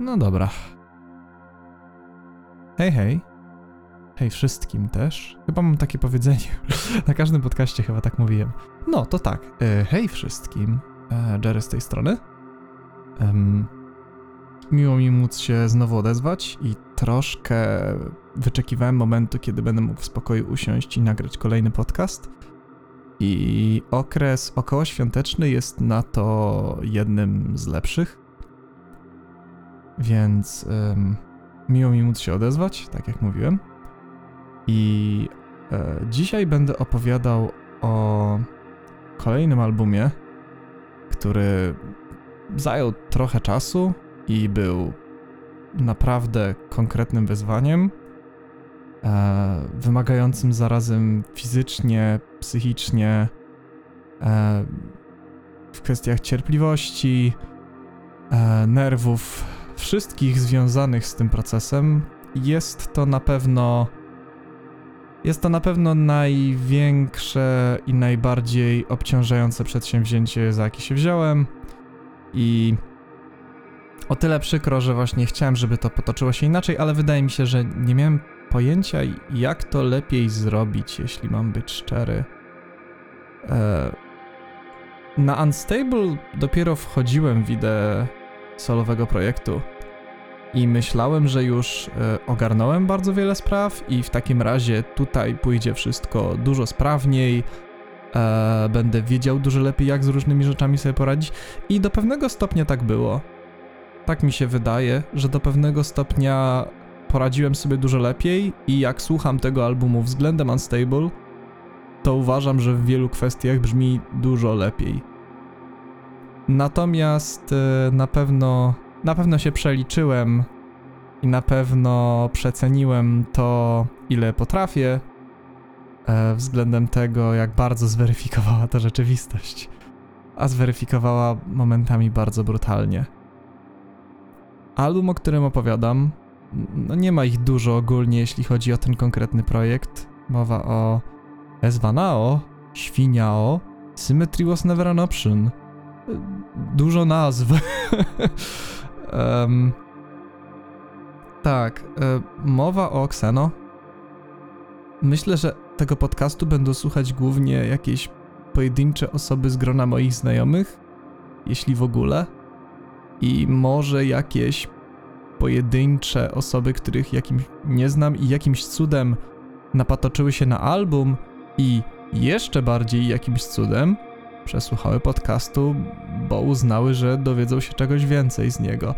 No dobra. Hej, hej. Hej wszystkim też. Chyba mam takie powiedzenie. Na każdym podcaście chyba tak mówiłem. No, to tak. E, hej wszystkim. E, Jerry z tej strony. Em, miło mi móc się znowu odezwać i troszkę wyczekiwałem momentu, kiedy będę mógł w spokoju usiąść i nagrać kolejny podcast. I okres okołoświąteczny jest na to jednym z lepszych. Więc em, miło mi móc się odezwać, tak jak mówiłem. I e, dzisiaj będę opowiadał o kolejnym albumie, który zajął trochę czasu i był naprawdę konkretnym wyzwaniem, e, wymagającym zarazem fizycznie, psychicznie, e, w kwestiach cierpliwości, e, nerwów, wszystkich związanych z tym procesem. Jest to na pewno. Jest to na pewno największe i najbardziej obciążające przedsięwzięcie, za jakie się wziąłem. I o tyle przykro, że właśnie chciałem, żeby to potoczyło się inaczej, ale wydaje mi się, że nie miałem pojęcia, jak to lepiej zrobić, jeśli mam być szczery. E, na Unstable dopiero wchodziłem w ideę solowego projektu i myślałem, że już e, ogarnąłem bardzo wiele spraw i w takim razie tutaj pójdzie wszystko dużo sprawniej, e, będę wiedział dużo lepiej, jak z różnymi rzeczami sobie poradzić i do pewnego stopnia tak było. Tak mi się wydaje, że do pewnego stopnia poradziłem sobie dużo lepiej i jak słucham tego albumu względem Unstable, to uważam, że w wielu kwestiach brzmi dużo lepiej. Natomiast e, na pewno, na pewno się przeliczyłem i na pewno przeceniłem to, ile potrafię, e, względem tego, jak bardzo zweryfikowała to rzeczywistość. A zweryfikowała momentami bardzo brutalnie. Album, o którym opowiadam, no nie ma ich dużo ogólnie, jeśli chodzi o ten konkretny projekt. Mowa o Esvanao, Świniao, Symmetry was never an option. Dużo nazw. Em, tak, e, mowa o Xeno. Myślę, że tego podcastu będą słuchać głównie jakieś pojedyncze osoby z grona moich znajomych, jeśli w ogóle. I może jakieś pojedyncze osoby, których jakimś nie znam i jakimś cudem napatoczyły się na album i jeszcze bardziej jakimś cudem przesłuchały podcastu, bo uznały, że dowiedzą się czegoś więcej z niego.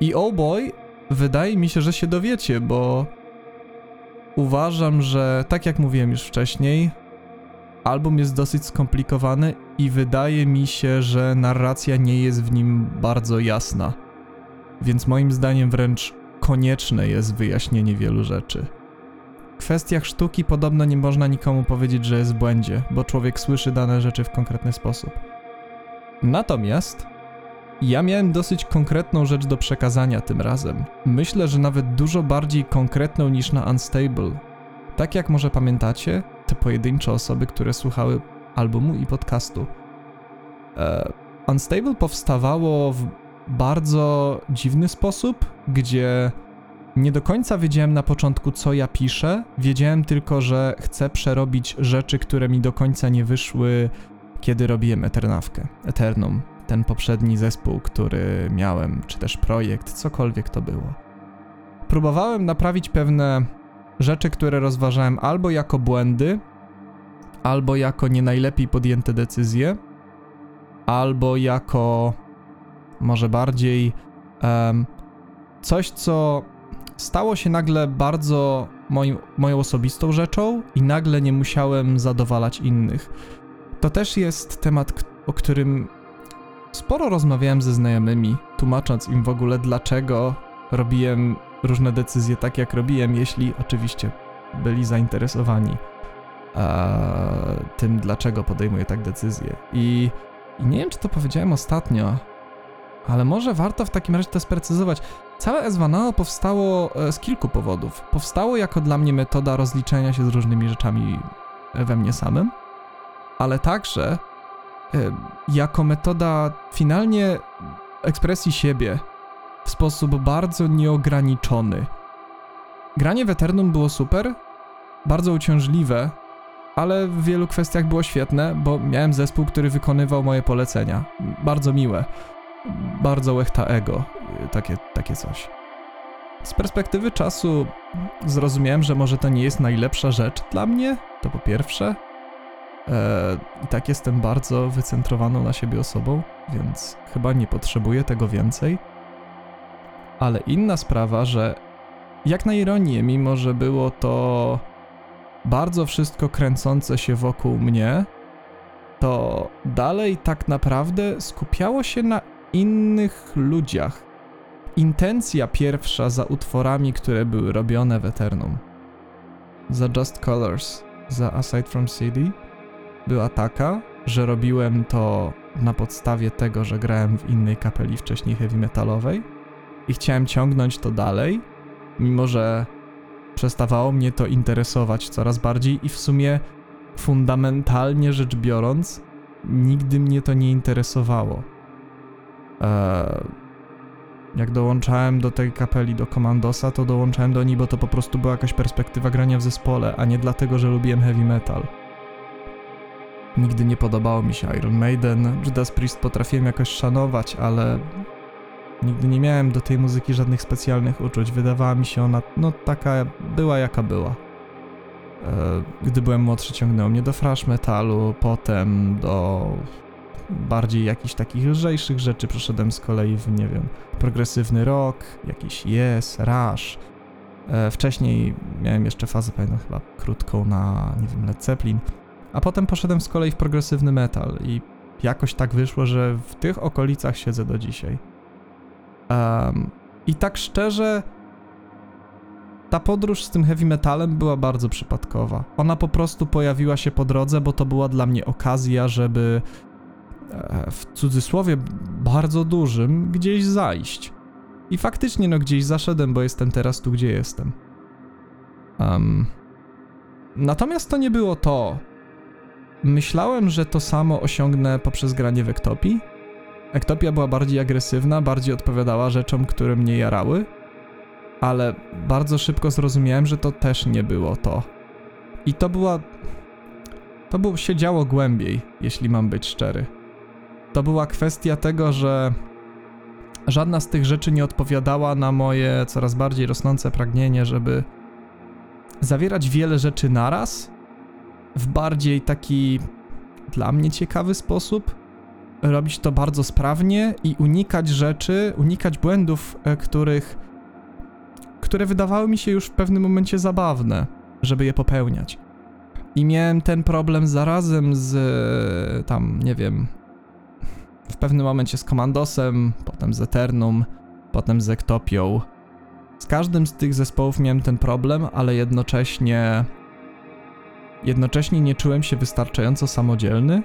I oh boy, wydaje mi się, że się dowiecie, bo uważam, że tak jak mówiłem już wcześniej, album jest dosyć skomplikowany i wydaje mi się, że narracja nie jest w nim bardzo jasna. Więc moim zdaniem wręcz konieczne jest wyjaśnienie wielu rzeczy. W kwestiach sztuki podobno nie można nikomu powiedzieć, że jest w błędzie, bo człowiek słyszy dane rzeczy w konkretny sposób. Natomiast ja miałem dosyć konkretną rzecz do przekazania tym razem. Myślę, że nawet dużo bardziej konkretną niż na Unstable. Tak jak może pamiętacie, te pojedyncze osoby, które słuchały albumu i podcastu. E, Unstable powstawało w bardzo dziwny sposób, gdzie nie do końca wiedziałem na początku, co ja piszę. Wiedziałem tylko, że chcę przerobić rzeczy, które mi do końca nie wyszły, kiedy robiłem Eternawkę, Eternum, ten poprzedni zespół, który miałem, czy też projekt, cokolwiek to było. Próbowałem naprawić pewne rzeczy, które rozważałem albo jako błędy, albo jako nie najlepiej podjęte decyzje, albo jako może bardziej em, coś, co stało się nagle bardzo moim, moją osobistą rzeczą i nagle nie musiałem zadowalać innych. To też jest temat, o którym sporo rozmawiałem ze znajomymi, tłumacząc im w ogóle, dlaczego robiłem różne decyzje tak, jak robiłem, jeśli oczywiście byli zainteresowani e, tym, dlaczego podejmuję tak decyzje. I, I nie wiem, czy to powiedziałem ostatnio, ale może warto w takim razie to sprecyzować. Całe Esvanao powstało e, z kilku powodów. Powstało jako dla mnie metoda rozliczenia się z różnymi rzeczami we mnie samym, ale także e, jako metoda finalnie ekspresji siebie. w sposób bardzo nieograniczony. Granie w Eternum było super, bardzo uciążliwe, ale w wielu kwestiach było świetne, bo miałem zespół, który wykonywał moje polecenia. Bardzo miłe. Bardzo łechta ego. Takie, takie coś. Z perspektywy czasu zrozumiałem, że może to nie jest najlepsza rzecz dla mnie, to po pierwsze. Eee, I tak jestem bardzo wycentrowaną na siebie osobą, więc chyba nie potrzebuję tego więcej. Ale inna sprawa, że jak na ironię, mimo że było to bardzo wszystko kręcące się wokół mnie, to dalej tak naprawdę skupiało się na innych ludziach. Intencja pierwsza za utworami, które były robione w Eternum, za Just Colors, za Aside from CD, była taka, że robiłem to na podstawie tego, że grałem w innej kapeli wcześniej heavy metalowej i chciałem ciągnąć to dalej, mimo że przestawało mnie to interesować coraz bardziej i w sumie fundamentalnie rzecz biorąc, nigdy mnie to nie interesowało. Eee, jak dołączałem do tej kapeli, do Commandosa, to dołączałem do niej, bo to po prostu była jakaś perspektywa grania w zespole, a nie dlatego, że lubiłem heavy metal. Nigdy nie podobało mi się Iron Maiden, Judas Priest potrafiłem jakoś szanować, ale nigdy nie miałem do tej muzyki żadnych specjalnych uczuć. Wydawała mi się ona, no taka była jaka była. E, Gdy byłem młodszy, ciągnęło mnie do thrash metalu, potem do bardziej jakichś takich lżejszych rzeczy przeszedłem z kolei w, nie wiem, progresywny rock, jakiś Yes, Rush. E, Wcześniej miałem jeszcze fazę, pamiętam chyba krótką na, nie wiem, Led Zeppelin. A potem poszedłem z kolei w progresywny metal i jakoś tak wyszło, że w tych okolicach siedzę do dzisiaj. Em, I tak szczerze, ta podróż z tym heavy metalem była bardzo przypadkowa. Ona po prostu pojawiła się po drodze, bo to była dla mnie okazja, żeby w cudzysłowie bardzo dużym gdzieś zajść. I faktycznie no gdzieś zaszedłem, bo jestem teraz tu, gdzie jestem. Em, natomiast to nie było to. Myślałem, że to samo osiągnę poprzez granie w Ektopii. Ektopia była bardziej agresywna, bardziej odpowiadała rzeczom, które mnie jarały, ale bardzo szybko zrozumiałem, że to też nie było to. I to była. To było, się działo głębiej, jeśli mam być szczery. To była kwestia tego, że żadna z tych rzeczy nie odpowiadała na moje coraz bardziej rosnące pragnienie, żeby zawierać wiele rzeczy naraz w bardziej taki dla mnie ciekawy sposób robić to bardzo sprawnie i unikać rzeczy, unikać błędów, e, których, które wydawały mi się już w pewnym momencie zabawne, żeby je popełniać. I miałem ten problem zarazem z e, tam, nie wiem, w pewnym momencie z Commandosem, potem z Eternum, potem z Ektopią. Z każdym z tych zespołów miałem ten problem, ale jednocześnie jednocześnie nie czułem się wystarczająco samodzielny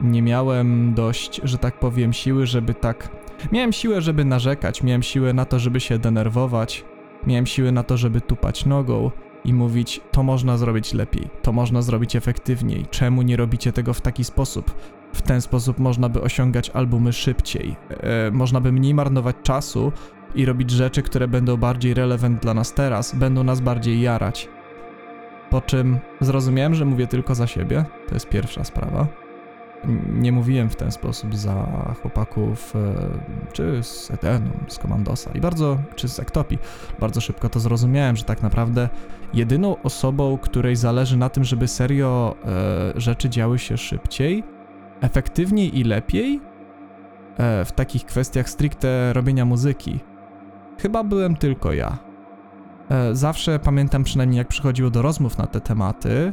nie miałem dość, że tak powiem, siły, żeby tak. Miałem siłę, żeby narzekać, miałem siłę na to, żeby się denerwować, miałem siłę na to, żeby tupać nogą i mówić: To można zrobić lepiej, to można zrobić efektywniej, czemu nie robicie tego w taki sposób? W ten sposób można by osiągać albumy szybciej, e, można by mniej marnować czasu i robić rzeczy, które będą bardziej relevant dla nas teraz, będą nas bardziej jarać. Po czym zrozumiałem, że mówię tylko za siebie, to jest pierwsza sprawa nie mówiłem w ten sposób za chłopaków, e, czy z Eternum, z Commandosa i bardzo, czy z Ektopii. Bardzo szybko to zrozumiałem, że tak naprawdę jedyną osobą, której zależy na tym, żeby serio e, rzeczy działy się szybciej, efektywniej i lepiej e, w takich kwestiach stricte robienia muzyki, chyba byłem tylko ja. E, zawsze pamiętam przynajmniej jak przychodziło do rozmów na te tematy,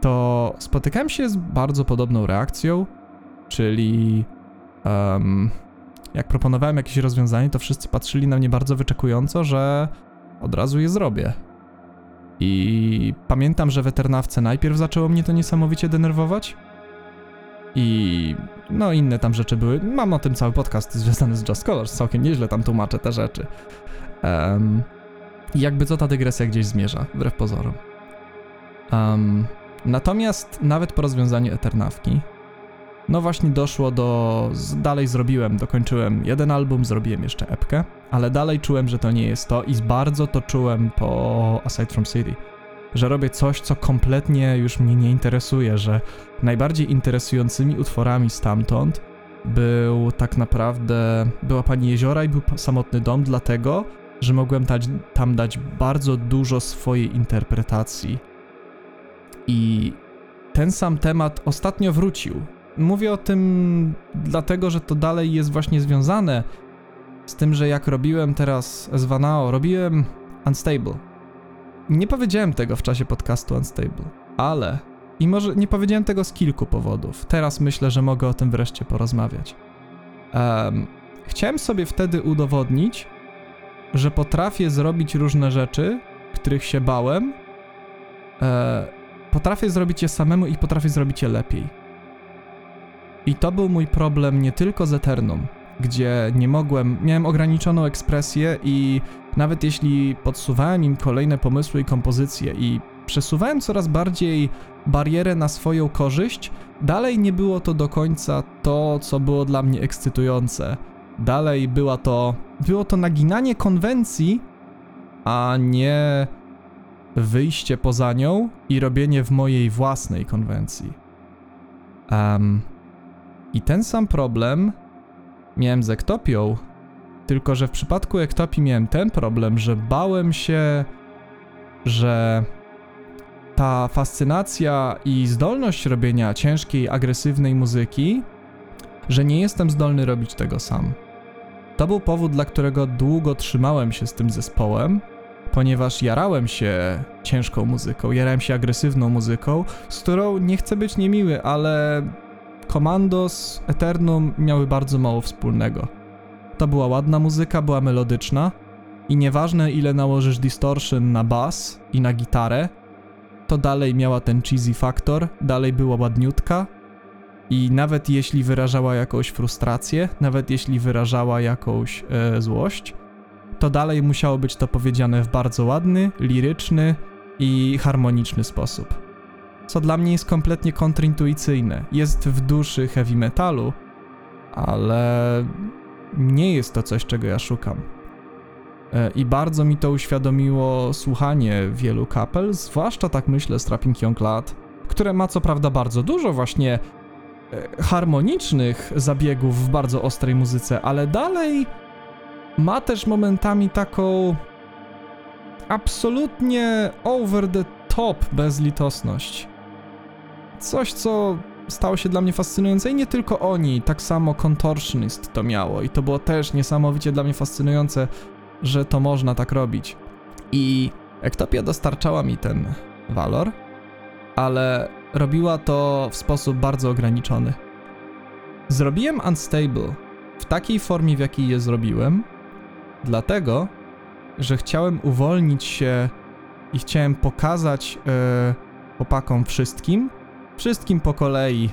to spotykałem się z bardzo podobną reakcją, czyli um, jak proponowałem jakieś rozwiązanie, to wszyscy patrzyli na mnie bardzo wyczekująco, że od razu je zrobię. I pamiętam, że w Eternawce najpierw zaczęło mnie to niesamowicie denerwować. I no inne tam rzeczy były. Mam o tym cały podcast związany z Just Colors, całkiem nieźle tam tłumaczę te rzeczy. Um, jakby co ta dygresja gdzieś zmierza, wbrew pozorom. Um, Natomiast nawet po rozwiązaniu Eternawki no właśnie doszło do. Dalej zrobiłem, dokończyłem jeden album, zrobiłem jeszcze epkę, ale dalej czułem, że to nie jest to i bardzo to czułem po Aside from City. Że robię coś, co kompletnie już mnie nie interesuje, że najbardziej interesującymi utworami stamtąd był tak naprawdę. była Pani Jeziora i był samotny dom, dlatego, że mogłem dać, tam dać bardzo dużo swojej interpretacji. I ten sam temat ostatnio wrócił. Mówię o tym dlatego, że to dalej jest właśnie związane z tym, że jak robiłem teraz Zwanao, robiłem Unstable. Nie powiedziałem tego w czasie podcastu Unstable, ale i może nie powiedziałem tego z kilku powodów. Teraz myślę, że mogę o tym wreszcie porozmawiać. Em, chciałem sobie wtedy udowodnić, że potrafię zrobić różne rzeczy, których się bałem. E, potrafię zrobić je samemu i potrafię zrobić je lepiej. I to był mój problem nie tylko z Eternum, gdzie nie mogłem, miałem ograniczoną ekspresję i nawet jeśli podsuwałem im kolejne pomysły i kompozycje i przesuwałem coraz bardziej barierę na swoją korzyść, dalej nie było to do końca to, co było dla mnie ekscytujące. Dalej była to, było to naginanie konwencji, a nie wyjście poza nią i robienie w mojej własnej konwencji. Em, I ten sam problem miałem z Ektopią, tylko że w przypadku Ektopii miałem ten problem, że bałem się, że ta fascynacja i zdolność robienia ciężkiej, agresywnej muzyki, że nie jestem zdolny robić tego sam. To był powód, dla którego długo trzymałem się z tym zespołem, ponieważ jarałem się ciężką muzyką, jarałem się agresywną muzyką, z którą nie chcę być niemiły, ale Commandos, Eternum miały bardzo mało wspólnego. To była ładna muzyka, była melodyczna i nieważne ile nałożysz distortion na bas i na gitarę, to dalej miała ten cheesy faktor, dalej była ładniutka i nawet jeśli wyrażała jakąś frustrację, nawet jeśli wyrażała jakąś e, złość, to dalej musiało być to powiedziane w bardzo ładny, liryczny i harmoniczny sposób. Co dla mnie jest kompletnie kontrintuicyjne. Jest w duszy heavy metalu, ale nie jest to coś, czego ja szukam. E, I bardzo mi to uświadomiło słuchanie wielu kapel, zwłaszcza tak myślę Strapping Young Lad, które ma co prawda bardzo dużo właśnie e, harmonicznych zabiegów w bardzo ostrej muzyce, ale dalej ma też momentami taką absolutnie over the top bezlitosność. Coś, co stało się dla mnie fascynujące i nie tylko oni, tak samo Contortionist to miało i to było też niesamowicie dla mnie fascynujące, że to można tak robić. I Ektopia dostarczała mi ten walor, ale robiła to w sposób bardzo ograniczony. Zrobiłem Unstable w takiej formie, w jakiej je zrobiłem, dlatego, że chciałem uwolnić się i chciałem pokazać e, chłopakom wszystkim, wszystkim po kolei,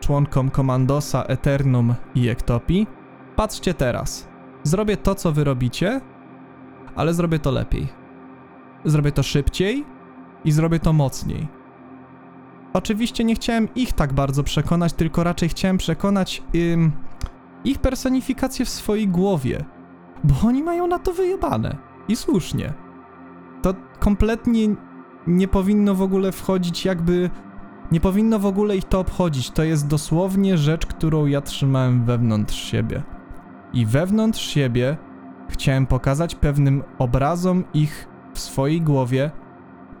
członkom Komandosa, Eternum i Ektopii, patrzcie teraz. Zrobię to, co wy robicie, ale zrobię to lepiej. Zrobię to szybciej i zrobię to mocniej. Oczywiście nie chciałem ich tak bardzo przekonać, tylko raczej chciałem przekonać ym, ich personifikację w swojej głowie, bo oni mają na to wyjebane. I słusznie. To kompletnie nie powinno w ogóle wchodzić jakby... Nie powinno w ogóle ich to obchodzić. To jest dosłownie rzecz, którą ja trzymałem wewnątrz siebie. I wewnątrz siebie chciałem pokazać pewnym obrazom ich w swojej głowie.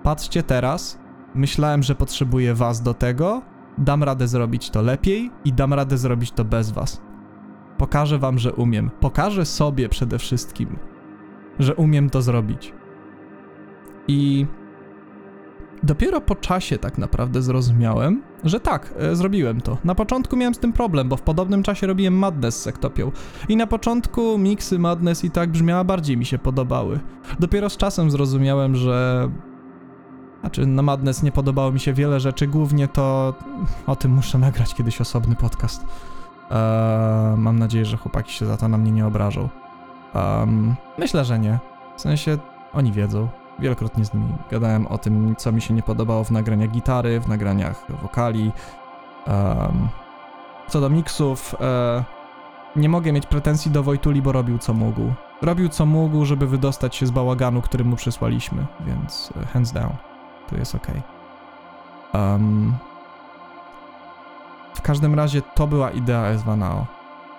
Patrzcie teraz, myślałem, że potrzebuję was do tego, dam radę zrobić to lepiej i dam radę zrobić to bez was. Pokażę wam, że umiem. Pokażę sobie przede wszystkim, że umiem to zrobić. I dopiero po czasie tak naprawdę zrozumiałem, że tak, e, zrobiłem to. Na początku miałem z tym problem, bo w podobnym czasie robiłem Madness z Sektopią. I na początku miksy Madness i tak brzmiała, bardziej mi się podobały. Dopiero z czasem zrozumiałem, że... Znaczy, na Madness nie podobało mi się wiele rzeczy, głównie to... O tym muszę nagrać kiedyś osobny podcast. Eee, mam nadzieję, że chłopaki się za to na mnie nie obrażą. Myślę, że nie. W sensie, oni wiedzą. Wielokrotnie z nimi gadałem o tym, co mi się nie podobało w nagraniach gitary, w nagraniach wokali. em, Co do miksów, e, nie mogę mieć pretensji do Wojtuli, bo robił co mógł. Robił co mógł, żeby wydostać się z bałaganu, który mu przysłaliśmy, więc e, hands down. Tu jest ok. Um, w każdym razie to była idea S2NAO.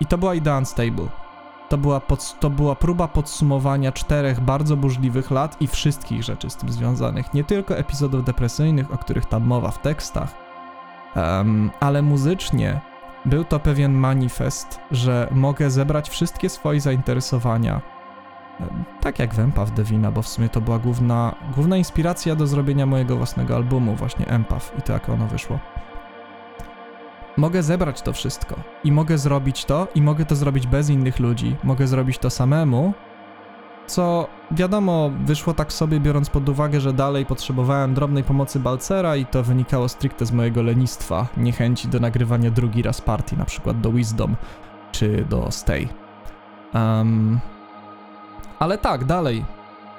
I to była idea Unstable. To była, pod, to była próba podsumowania czterech bardzo burzliwych lat i wszystkich rzeczy z tym związanych. Nie tylko epizodów depresyjnych, o których tam mowa w tekstach, um, ale muzycznie był to pewien manifest, że mogę zebrać wszystkie swoje zainteresowania. Tak jak Empath Devina, bo w sumie to była główna, główna inspiracja do zrobienia mojego własnego albumu, właśnie Empath i to jak ono wyszło. Mogę zebrać to wszystko i mogę zrobić to i mogę to zrobić bez innych ludzi. Mogę zrobić to samemu, co wiadomo, wyszło tak sobie, biorąc pod uwagę, że dalej potrzebowałem drobnej pomocy Balcera i to wynikało stricte z mojego lenistwa, niechęci do nagrywania drugi raz partii, na przykład do Wisdom czy do Stay. Um, ale tak, dalej.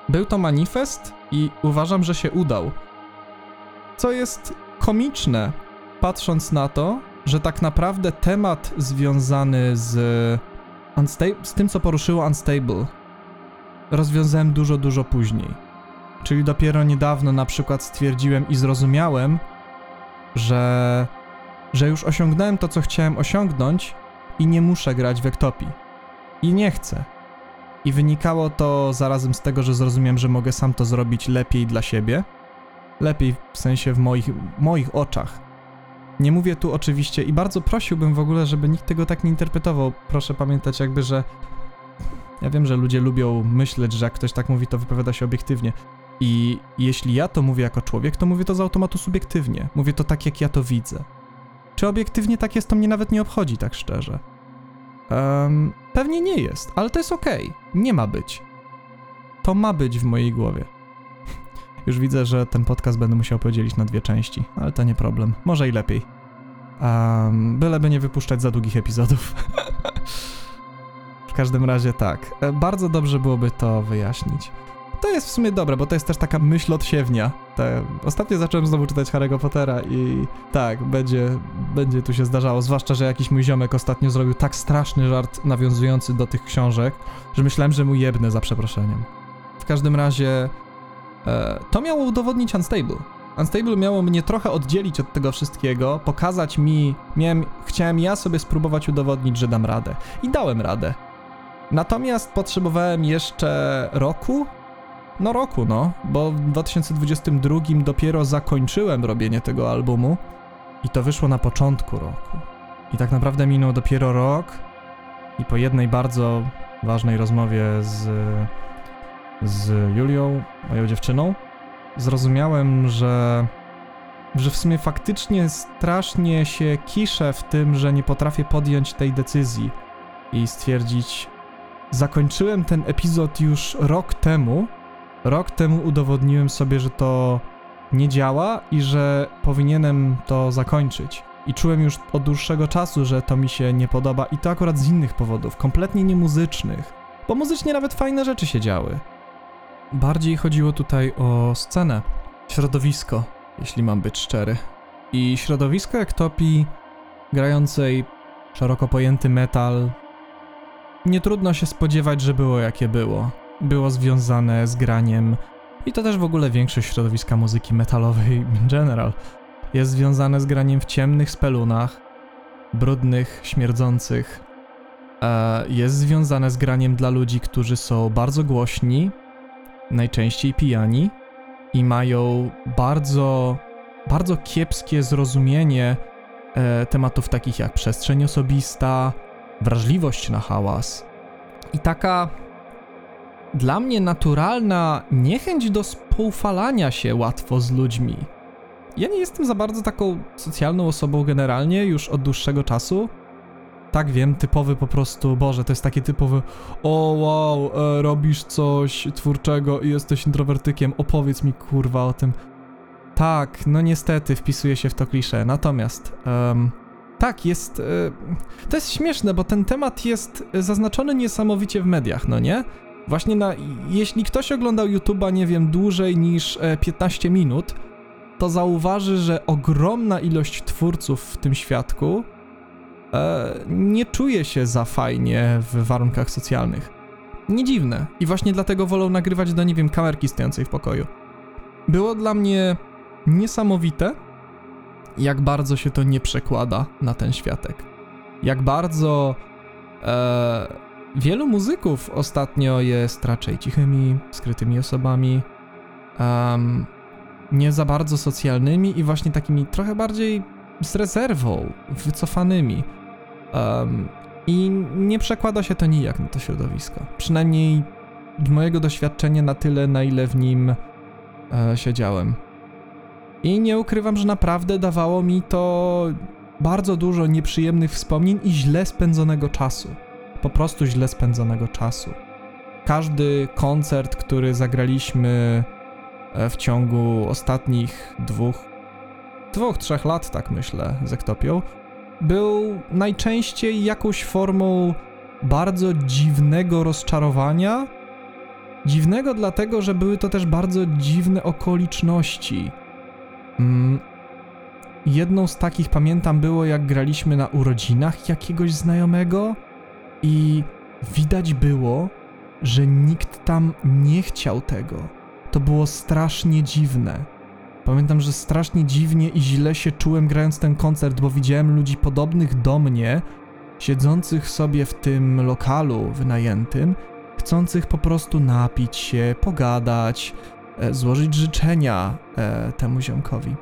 Był to manifest i uważam, że się udał. Co jest komiczne, patrząc na to, że tak naprawdę temat związany z, z tym, co poruszyło Unstable, rozwiązałem dużo, dużo później. Czyli dopiero niedawno na przykład stwierdziłem i zrozumiałem, że, że już osiągnąłem to, co chciałem osiągnąć i nie muszę grać w Ektopii. I nie chcę. I wynikało to zarazem z tego, że zrozumiałem, że mogę sam to zrobić lepiej dla siebie. Lepiej w sensie w moich, moich oczach. Nie mówię tu oczywiście i bardzo prosiłbym w ogóle, żeby nikt tego tak nie interpretował. Proszę pamiętać jakby, że ja wiem, że ludzie lubią myśleć, że jak ktoś tak mówi, to wypowiada się obiektywnie. I jeśli ja to mówię jako człowiek, to mówię to z automatu subiektywnie. Mówię to tak, jak ja to widzę. Czy obiektywnie tak jest, to mnie nawet nie obchodzi, tak szczerze. Em, pewnie nie jest, ale to jest okej. Nie ma być. To ma być w mojej głowie. Już widzę, że ten podcast będę musiał podzielić na dwie części, ale to nie problem. Może i lepiej. Um, byleby nie wypuszczać za długich epizodów. w każdym razie tak. E, Bardzo dobrze byłoby to wyjaśnić. To jest w sumie dobre, bo to jest też taka myśl odsiewnia. Te... Ostatnio zacząłem znowu czytać Harry'ego Pottera i tak, będzie, będzie tu się zdarzało. Zwłaszcza, że jakiś mój ziomek ostatnio zrobił tak straszny żart nawiązujący do tych książek, że myślałem, że mu jebnę za przeproszeniem. W każdym razie to miało udowodnić Unstable. Unstable miało mnie trochę oddzielić od tego wszystkiego, pokazać mi, miałem, chciałem ja sobie spróbować udowodnić, że dam radę. I dałem radę. Natomiast potrzebowałem jeszcze roku, no roku, no, bo w 2022 dopiero zakończyłem robienie tego albumu i to wyszło na początku roku. I tak naprawdę minął dopiero rok i po jednej bardzo ważnej rozmowie z, z Julią, moją dziewczyną, zrozumiałem, że, że w sumie faktycznie strasznie się kiszę w tym, że nie potrafię podjąć tej decyzji i stwierdzić, zakończyłem ten epizod już rok temu, Rok temu udowodniłem sobie, że to nie działa i że powinienem to zakończyć. I czułem już od dłuższego czasu, że to mi się nie podoba i to akurat z innych powodów, kompletnie nie muzycznych. Bo muzycznie nawet fajne rzeczy się działy. Bardziej chodziło tutaj o scenę, środowisko, jeśli mam być szczery. I środowisko jak topi grającej szeroko pojęty metal, nie trudno się spodziewać, że było jakie było było związane z graniem i to też w ogóle większość środowiska muzyki metalowej general jest związane z graniem w ciemnych spelunach, brudnych, śmierdzących. E, jest związane z graniem dla ludzi, którzy są bardzo głośni, najczęściej pijani i mają bardzo, bardzo kiepskie zrozumienie e, tematów takich jak przestrzeń osobista, wrażliwość na hałas i taka dla mnie naturalna niechęć do spoufalania się łatwo z ludźmi. Ja nie jestem za bardzo taką socjalną osobą generalnie już od dłuższego czasu. Tak wiem, typowy po prostu, Boże, to jest takie typowe o wow, e, robisz coś twórczego i jesteś introwertykiem, opowiedz mi kurwa o tym. Tak, no niestety wpisuje się w to klisze, natomiast em, tak, jest, e, to jest śmieszne, bo ten temat jest zaznaczony niesamowicie w mediach, no nie? Właśnie na, jeśli ktoś oglądał YouTube'a, nie wiem, dłużej niż e, 15 minut, to zauważy, że ogromna ilość twórców w tym świadku e, nie czuję się za fajnie w warunkach socjalnych. Nie dziwne. I właśnie dlatego wolą nagrywać do, nie wiem, kamerki stojącej w pokoju. Było dla mnie niesamowite, jak bardzo się to nie przekłada na ten światek. Jak bardzo e, wielu muzyków ostatnio jest raczej cichymi, skrytymi osobami, em, nie za bardzo socjalnymi i właśnie takimi trochę bardziej z rezerwą, wycofanymi. Em, I nie przekłada się to nijak na to środowisko. Przynajmniej mojego doświadczenia na tyle, na ile w nim e, siedziałem. I nie ukrywam, że naprawdę dawało mi to bardzo dużo nieprzyjemnych wspomnień i źle spędzonego czasu. Po prostu źle spędzonego czasu. Każdy koncert, który zagraliśmy e, w ciągu ostatnich dwóch, dwóch, trzech lat, tak myślę, z Ektopią, był najczęściej jakąś formą bardzo dziwnego rozczarowania. Dziwnego dlatego, że były to też bardzo dziwne okoliczności. Mm. Jedną z takich pamiętam było, jak graliśmy na urodzinach jakiegoś znajomego i widać było, że nikt tam nie chciał tego. To było strasznie dziwne. Pamiętam, że strasznie dziwnie i źle się czułem grając ten koncert, bo widziałem ludzi podobnych do mnie, siedzących sobie w tym lokalu wynajętym, chcących po prostu napić się, pogadać, e, złożyć życzenia e, temu ziomkowi.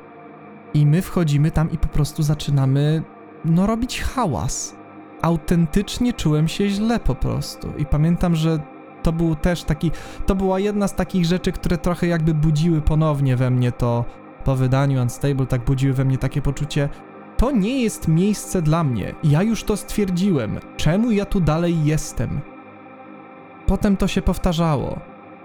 I my wchodzimy tam i po prostu zaczynamy, no, robić hałas. Autentycznie czułem się źle po prostu. I pamiętam, że to był też taki, to była jedna z takich rzeczy, które trochę jakby budziły ponownie we mnie to, po wydaniu Unstable, tak budziły we mnie takie poczucie, to nie jest miejsce dla mnie. Ja już to stwierdziłem. Czemu ja tu dalej jestem? Potem to się powtarzało.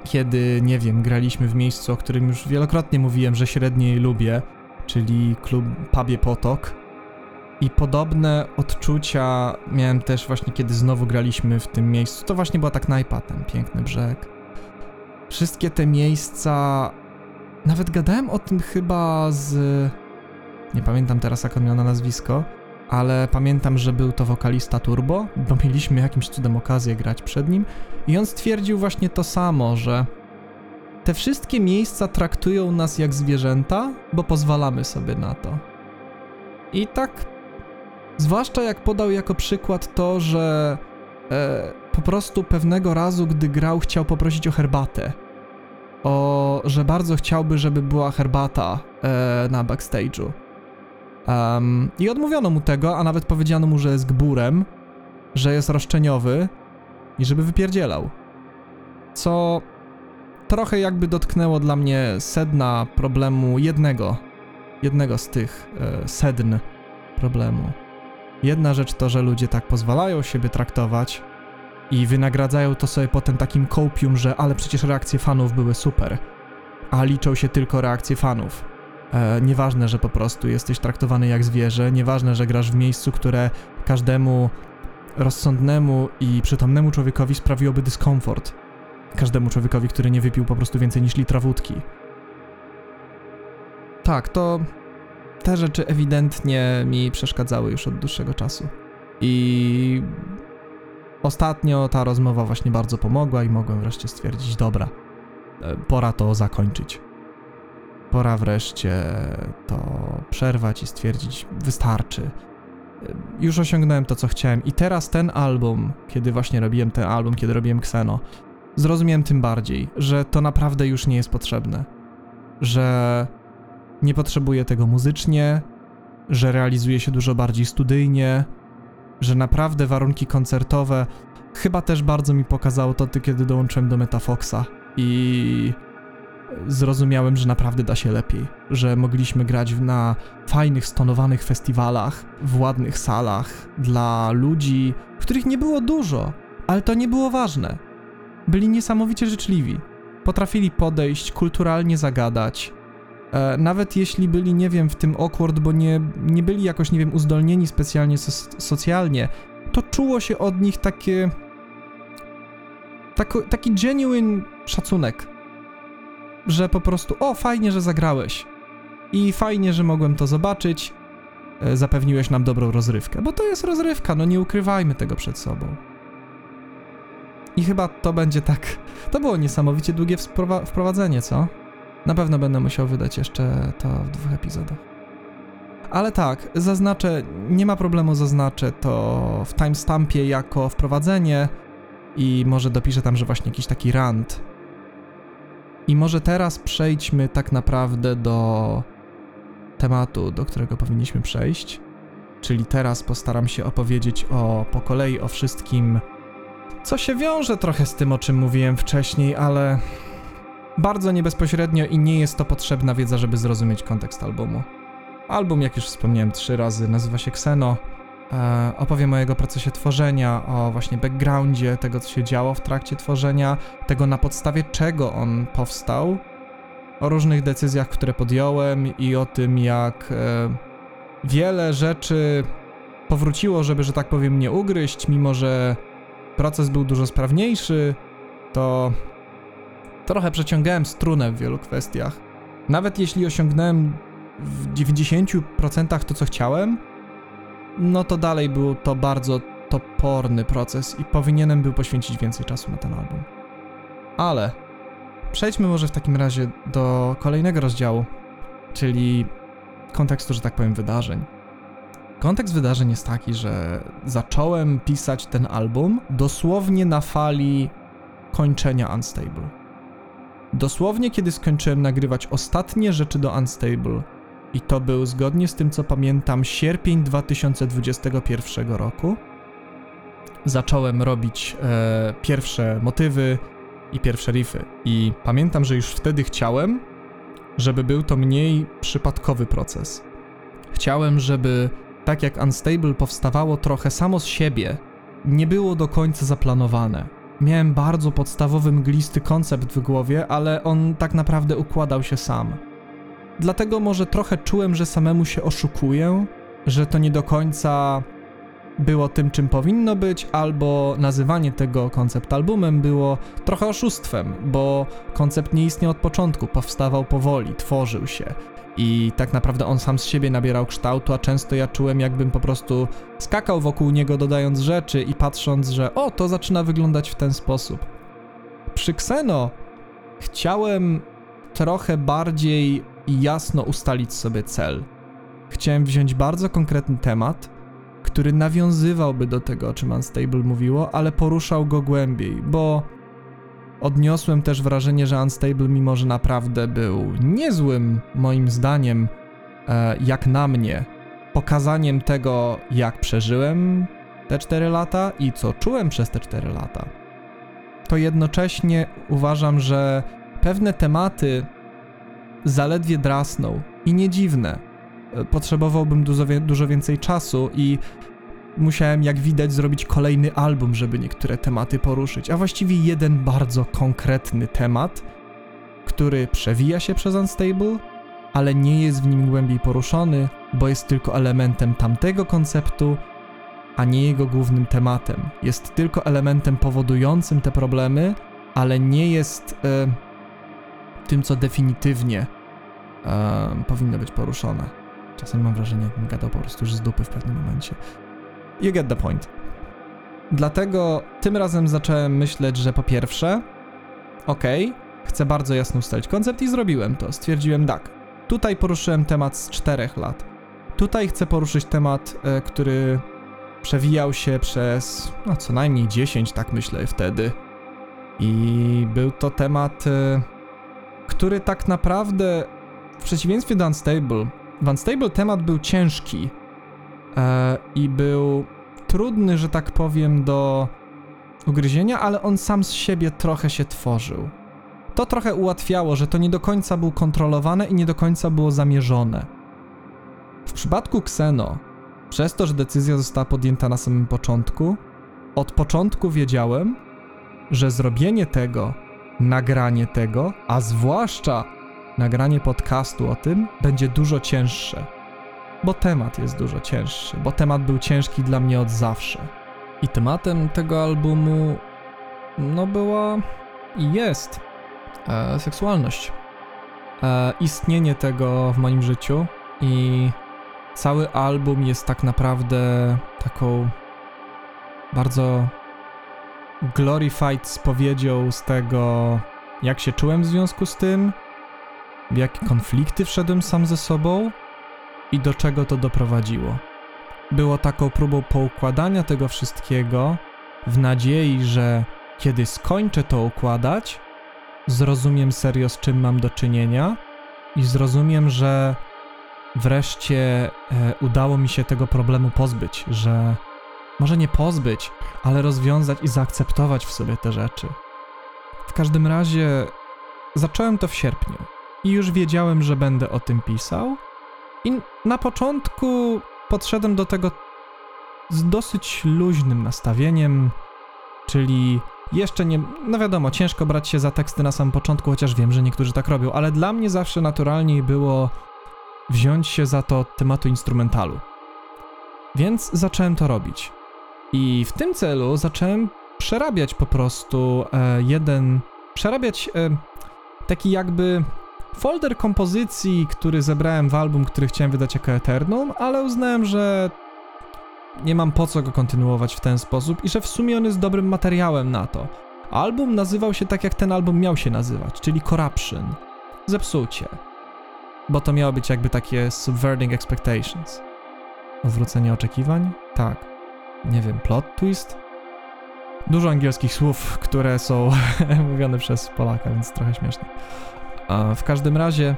Kiedy, nie wiem, graliśmy w miejscu, o którym już wielokrotnie mówiłem, że średniej lubię, czyli klub Pubie Potok. I podobne odczucia miałem też właśnie, kiedy znowu graliśmy w tym miejscu. To właśnie była tak knajpa, ten piękny brzeg. Wszystkie te miejsca... Nawet gadałem o tym chyba z... Nie pamiętam teraz, jak on miał na nazwisko, ale pamiętam, że był to wokalista Turbo, bo mieliśmy jakimś cudem okazję grać przed nim i on stwierdził właśnie to samo, że te wszystkie miejsca traktują nas jak zwierzęta, bo pozwalamy sobie na to. I tak, zwłaszcza jak podał jako przykład to, że e, po prostu pewnego razu, gdy grał, chciał poprosić o herbatę. O, że bardzo chciałby, żeby była herbata e, na backstage'u. Um, I odmówiono mu tego, a nawet powiedziano mu, że jest gburem, że jest roszczeniowy i żeby wypierdzielał. Co trochę jakby dotknęło dla mnie sedna problemu jednego, jednego z tych e, sedn problemu. Jedna rzecz to, że ludzie tak pozwalają siebie traktować i wynagradzają to sobie potem takim kopium, że ale przecież reakcje fanów były super, a liczą się tylko reakcje fanów. E, nieważne, że po prostu jesteś traktowany jak zwierzę, nieważne, że grasz w miejscu, które każdemu rozsądnemu i przytomnemu człowiekowi sprawiłoby dyskomfort. Każdemu człowiekowi, który nie wypił po prostu więcej niż litra wódki. Tak, to te rzeczy ewidentnie mi przeszkadzały już od dłuższego czasu. I ostatnio ta rozmowa właśnie bardzo pomogła i mogłem wreszcie stwierdzić, dobra, e, pora to zakończyć. Pora wreszcie to przerwać i stwierdzić, wystarczy. E, Już osiągnąłem to, co chciałem, i teraz ten album, kiedy właśnie robiłem ten album, kiedy robiłem Xeno, zrozumiałem tym bardziej, że to naprawdę już nie jest potrzebne. Że nie potrzebuję tego muzycznie, że realizuje się dużo bardziej studyjnie, że naprawdę warunki koncertowe chyba też bardzo mi pokazało to, kiedy dołączyłem do Metafoxa i zrozumiałem, że naprawdę da się lepiej, że mogliśmy grać na fajnych, stonowanych festiwalach, w ładnych salach dla ludzi, których nie było dużo, ale to nie było ważne. Byli niesamowicie życzliwi. Potrafili podejść, kulturalnie zagadać. E, nawet jeśli byli, nie wiem, w tym awkward, bo nie, nie byli jakoś, nie wiem, uzdolnieni specjalnie so- socjalnie, to czuło się od nich takie. Tako, taki genuine szacunek. Że po prostu, o, fajnie, że zagrałeś. I fajnie, że mogłem to zobaczyć. e, zapewniłeś nam dobrą rozrywkę. Bo to jest rozrywka, no nie ukrywajmy tego przed sobą. I chyba to będzie tak. To było niesamowicie długie wprowadzenie, co? Na pewno będę musiał wydać jeszcze to w dwóch epizodach. Ale tak, zaznaczę, nie ma problemu, zaznaczę to w timestampie jako wprowadzenie i może dopiszę tam, że właśnie jakiś taki rant. I może teraz przejdźmy tak naprawdę do tematu, do którego powinniśmy przejść. Czyli teraz postaram się opowiedzieć o po kolei o wszystkim, co się wiąże trochę z tym, o czym mówiłem wcześniej, ale bardzo nie bezpośrednio i nie jest to potrzebna wiedza, żeby zrozumieć kontekst albumu. Album, jak już wspomniałem trzy razy, nazywa się Xeno. E, opowiem o jego procesie tworzenia, o właśnie backgroundzie tego, co się działo w trakcie tworzenia, tego na podstawie czego on powstał, o różnych decyzjach, które podjąłem i o tym, jak e, wiele rzeczy powróciło, żeby, że tak powiem, nie ugryźć, mimo że proces był dużo sprawniejszy, to trochę przeciągałem strunę w wielu kwestiach. Nawet jeśli osiągnąłem w 90% to, co chciałem, no to dalej był to bardzo toporny proces i powinienem był poświęcić więcej czasu na ten album. Ale przejdźmy może w takim razie do kolejnego rozdziału, czyli kontekstu, że tak powiem, wydarzeń. Kontekst wydarzeń jest taki, że zacząłem pisać ten album dosłownie na fali kończenia Unstable. Dosłownie, kiedy skończyłem nagrywać ostatnie rzeczy do Unstable, i to był zgodnie z tym, co pamiętam, sierpień 2021 roku, zacząłem robić e, pierwsze motywy i pierwsze riffy. I pamiętam, że już wtedy chciałem, żeby był to mniej przypadkowy proces. Chciałem, żeby tak jak Unstable powstawało trochę samo z siebie, nie było do końca zaplanowane. Miałem bardzo podstawowy mglisty koncept w głowie, ale on tak naprawdę układał się sam. Dlatego może trochę czułem, że samemu się oszukuję, że to nie do końca było tym, czym powinno być, albo nazywanie tego koncept albumem było trochę oszustwem, bo koncept nie istniał od początku, powstawał powoli, tworzył się. I tak naprawdę on sam z siebie nabierał kształtu, a często ja czułem, jakbym po prostu skakał wokół niego, dodając rzeczy i patrząc, że o, to zaczyna wyglądać w ten sposób. Przy Xeno chciałem trochę bardziej jasno ustalić sobie cel. Chciałem wziąć bardzo konkretny temat, który nawiązywałby do tego, o czym Unstable mówiło, ale poruszał go głębiej, bo odniosłem też wrażenie, że Unstable, mimo że naprawdę był niezłym, moim zdaniem, e, jak na mnie, pokazaniem tego, jak przeżyłem te 4 lata i co czułem przez te 4 lata, to jednocześnie uważam, że pewne tematy zaledwie drasnął i nie dziwne. E, Potrzebowałbym dużo, dużo więcej czasu i musiałem, jak widać, zrobić kolejny album, żeby niektóre tematy poruszyć, a właściwie jeden bardzo konkretny temat, który przewija się przez Unstable, ale nie jest w nim głębiej poruszony, bo jest tylko elementem tamtego konceptu, a nie jego głównym tematem. Jest tylko elementem powodującym te problemy, ale nie jest e, tym, co definitywnie e, powinno być poruszone. Czasem mam wrażenie, jakbym gadał po prostu już z dupy w pewnym momencie. You get the point. Dlatego tym razem zacząłem myśleć, że po pierwsze, okej, chcę bardzo jasno ustalić koncept i zrobiłem to. Stwierdziłem tak. Tutaj poruszyłem temat z czterech lat. Tutaj chcę poruszyć temat, e, który przewijał się przez no, co najmniej 10, tak myślę wtedy. I był to temat, e, który tak naprawdę, w przeciwieństwie do Unstable, w Unstable temat był ciężki e, i był trudny, że tak powiem, do ugryzienia, ale on sam z siebie trochę się tworzył. To trochę ułatwiało, że to nie do końca było kontrolowane i nie do końca było zamierzone. W przypadku Xeno, przez to, że decyzja została podjęta na samym początku, od początku wiedziałem, że zrobienie tego, nagranie tego, a zwłaszcza nagranie podcastu o tym, będzie dużo cięższe. Bo temat jest dużo cięższy, bo temat był ciężki dla mnie od zawsze. I tematem tego albumu, no była i jest e, seksualność. E, istnienie tego w moim życiu i cały album jest tak naprawdę taką bardzo glorified spowiedzią z tego, jak się czułem w związku z tym, w jakie konflikty wszedłem sam ze sobą i do czego to doprowadziło. Było taką próbą poukładania tego wszystkiego w nadziei, że kiedy skończę to układać, zrozumiem serio z czym mam do czynienia i zrozumiem, że wreszcie e, udało mi się tego problemu pozbyć, że może nie pozbyć, ale rozwiązać i zaakceptować w sobie te rzeczy. W każdym razie zacząłem to w sierpniu i już wiedziałem, że będę o tym pisał. I na początku podszedłem do tego z dosyć luźnym nastawieniem, czyli jeszcze nie. No wiadomo, ciężko brać się za teksty na samym początku, chociaż wiem, że niektórzy tak robią, ale dla mnie zawsze naturalniej było wziąć się za to tematu instrumentalu. Więc zacząłem to robić. I w tym celu zacząłem przerabiać po prostu e, jeden. Przerabiać e, taki jakby folder kompozycji, który zebrałem w album, który chciałem wydać jako Eternum, ale uznałem, że nie mam po co go kontynuować w ten sposób i że w sumie on jest dobrym materiałem na to. Album nazywał się tak, jak ten album miał się nazywać, czyli Corruption. Zepsucie. Bo to miało być jakby takie subverting expectations. Odwrócenie oczekiwań? Tak. Nie wiem, plot twist? Dużo angielskich słów, które są mówione przez Polaka, więc trochę śmieszne. A w każdym razie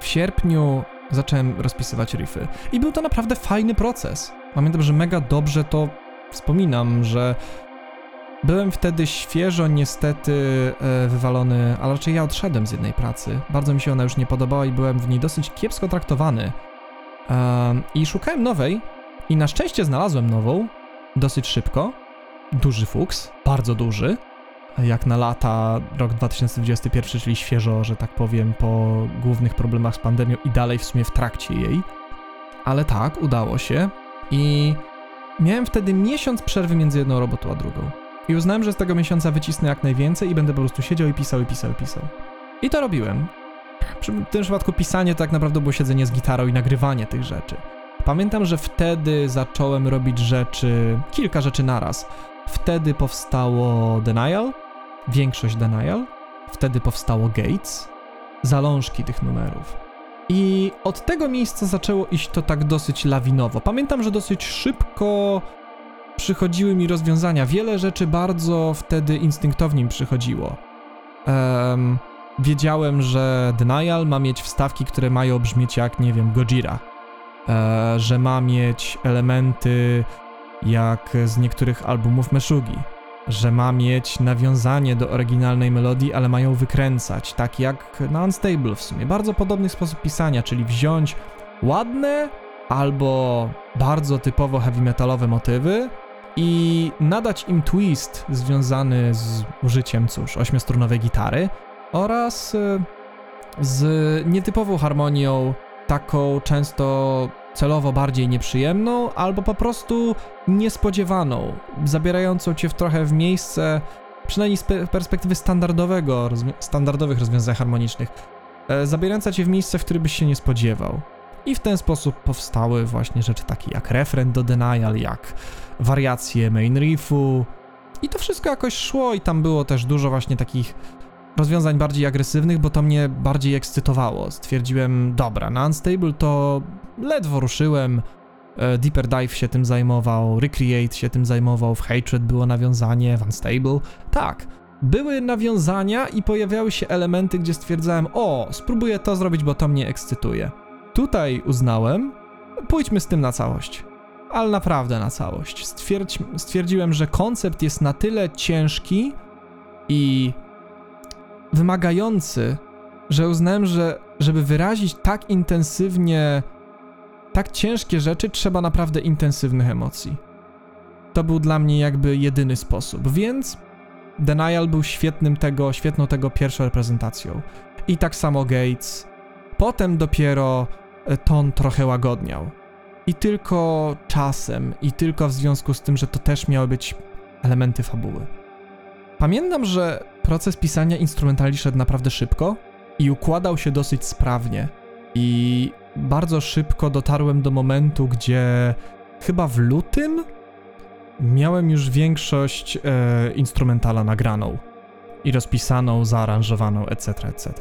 w sierpniu zacząłem rozpisywać riffy i był to naprawdę fajny proces. Pamiętam, że mega dobrze to wspominam, że byłem wtedy świeżo niestety e, wywalony, ale raczej ja odszedłem z jednej pracy. Bardzo mi się ona już nie podobała i byłem w niej dosyć kiepsko traktowany. E, I szukałem nowej i na szczęście znalazłem nową dosyć szybko. Duży fuks, bardzo duży jak na lata rok 2021, czyli świeżo, że tak powiem, po głównych problemach z pandemią i dalej w sumie w trakcie jej. Ale tak, udało się i miałem wtedy miesiąc przerwy między jedną robotą a drugą. I uznałem, że z tego miesiąca wycisnę jak najwięcej i będę po prostu siedział i pisał, i pisał, i pisał. I to robiłem. Przy tym przypadku pisanie to tak naprawdę było siedzenie z gitarą i nagrywanie tych rzeczy. Pamiętam, że wtedy zacząłem robić rzeczy, kilka rzeczy naraz. Wtedy powstało Denial, większość Denial, wtedy powstało Gates, zalążki tych numerów. I od tego miejsca zaczęło iść to tak dosyć lawinowo. Pamiętam, że dosyć szybko przychodziły mi rozwiązania. Wiele rzeczy bardzo wtedy instynktownie mi przychodziło. Um, wiedziałem, że Denial ma mieć wstawki, które mają brzmieć jak, nie wiem, Gojira. E, że ma mieć elementy jak z niektórych albumów Meshugi że ma mieć nawiązanie do oryginalnej melodii, ale mają wykręcać, tak jak na Unstable w sumie. Bardzo podobny sposób pisania, czyli wziąć ładne albo bardzo typowo heavy metalowe motywy i nadać im twist związany z użyciem, cóż, ośmiostrunowej gitary oraz e, z nietypową harmonią, taką często celowo bardziej nieprzyjemną, albo po prostu niespodziewaną, zabierającą cię w trochę w miejsce, przynajmniej z perspektywy standardowego, standardowych rozwiązań harmonicznych, e, zabierająca cię w miejsce, w którym byś się nie spodziewał. I w ten sposób powstały właśnie rzeczy takie jak refren do Denial, jak wariacje main riffu. I to wszystko jakoś szło i tam było też dużo właśnie takich rozwiązań bardziej agresywnych, bo to mnie bardziej ekscytowało. Stwierdziłem, dobra, na Unstable to ledwo ruszyłem. E, Deeper Dive się tym zajmował, Recreate się tym zajmował, w Hatred było nawiązanie, w Unstable. Tak, były nawiązania i pojawiały się elementy, gdzie stwierdzałem, o, spróbuję to zrobić, bo to mnie ekscytuje. Tutaj uznałem, pójdźmy z tym na całość. Ale naprawdę na całość. Stwierdź, stwierdziłem, że koncept jest na tyle ciężki i wymagający, że uznałem, że żeby wyrazić tak intensywnie tak ciężkie rzeczy, trzeba naprawdę intensywnych emocji. To był dla mnie jakby jedyny sposób, więc Denial był świetnym tego, świetną tego pierwszą reprezentacją. I tak samo Gates. Potem dopiero e, ton trochę łagodniał. I tylko czasem, i tylko w związku z tym, że to też miały być elementy fabuły. Pamiętam, że proces pisania instrumentali szedł naprawdę szybko i układał się dosyć sprawnie. I bardzo szybko dotarłem do momentu, gdzie chyba w lutym miałem już większość e, instrumentala nagraną i rozpisaną, zaaranżowaną, etc., etc.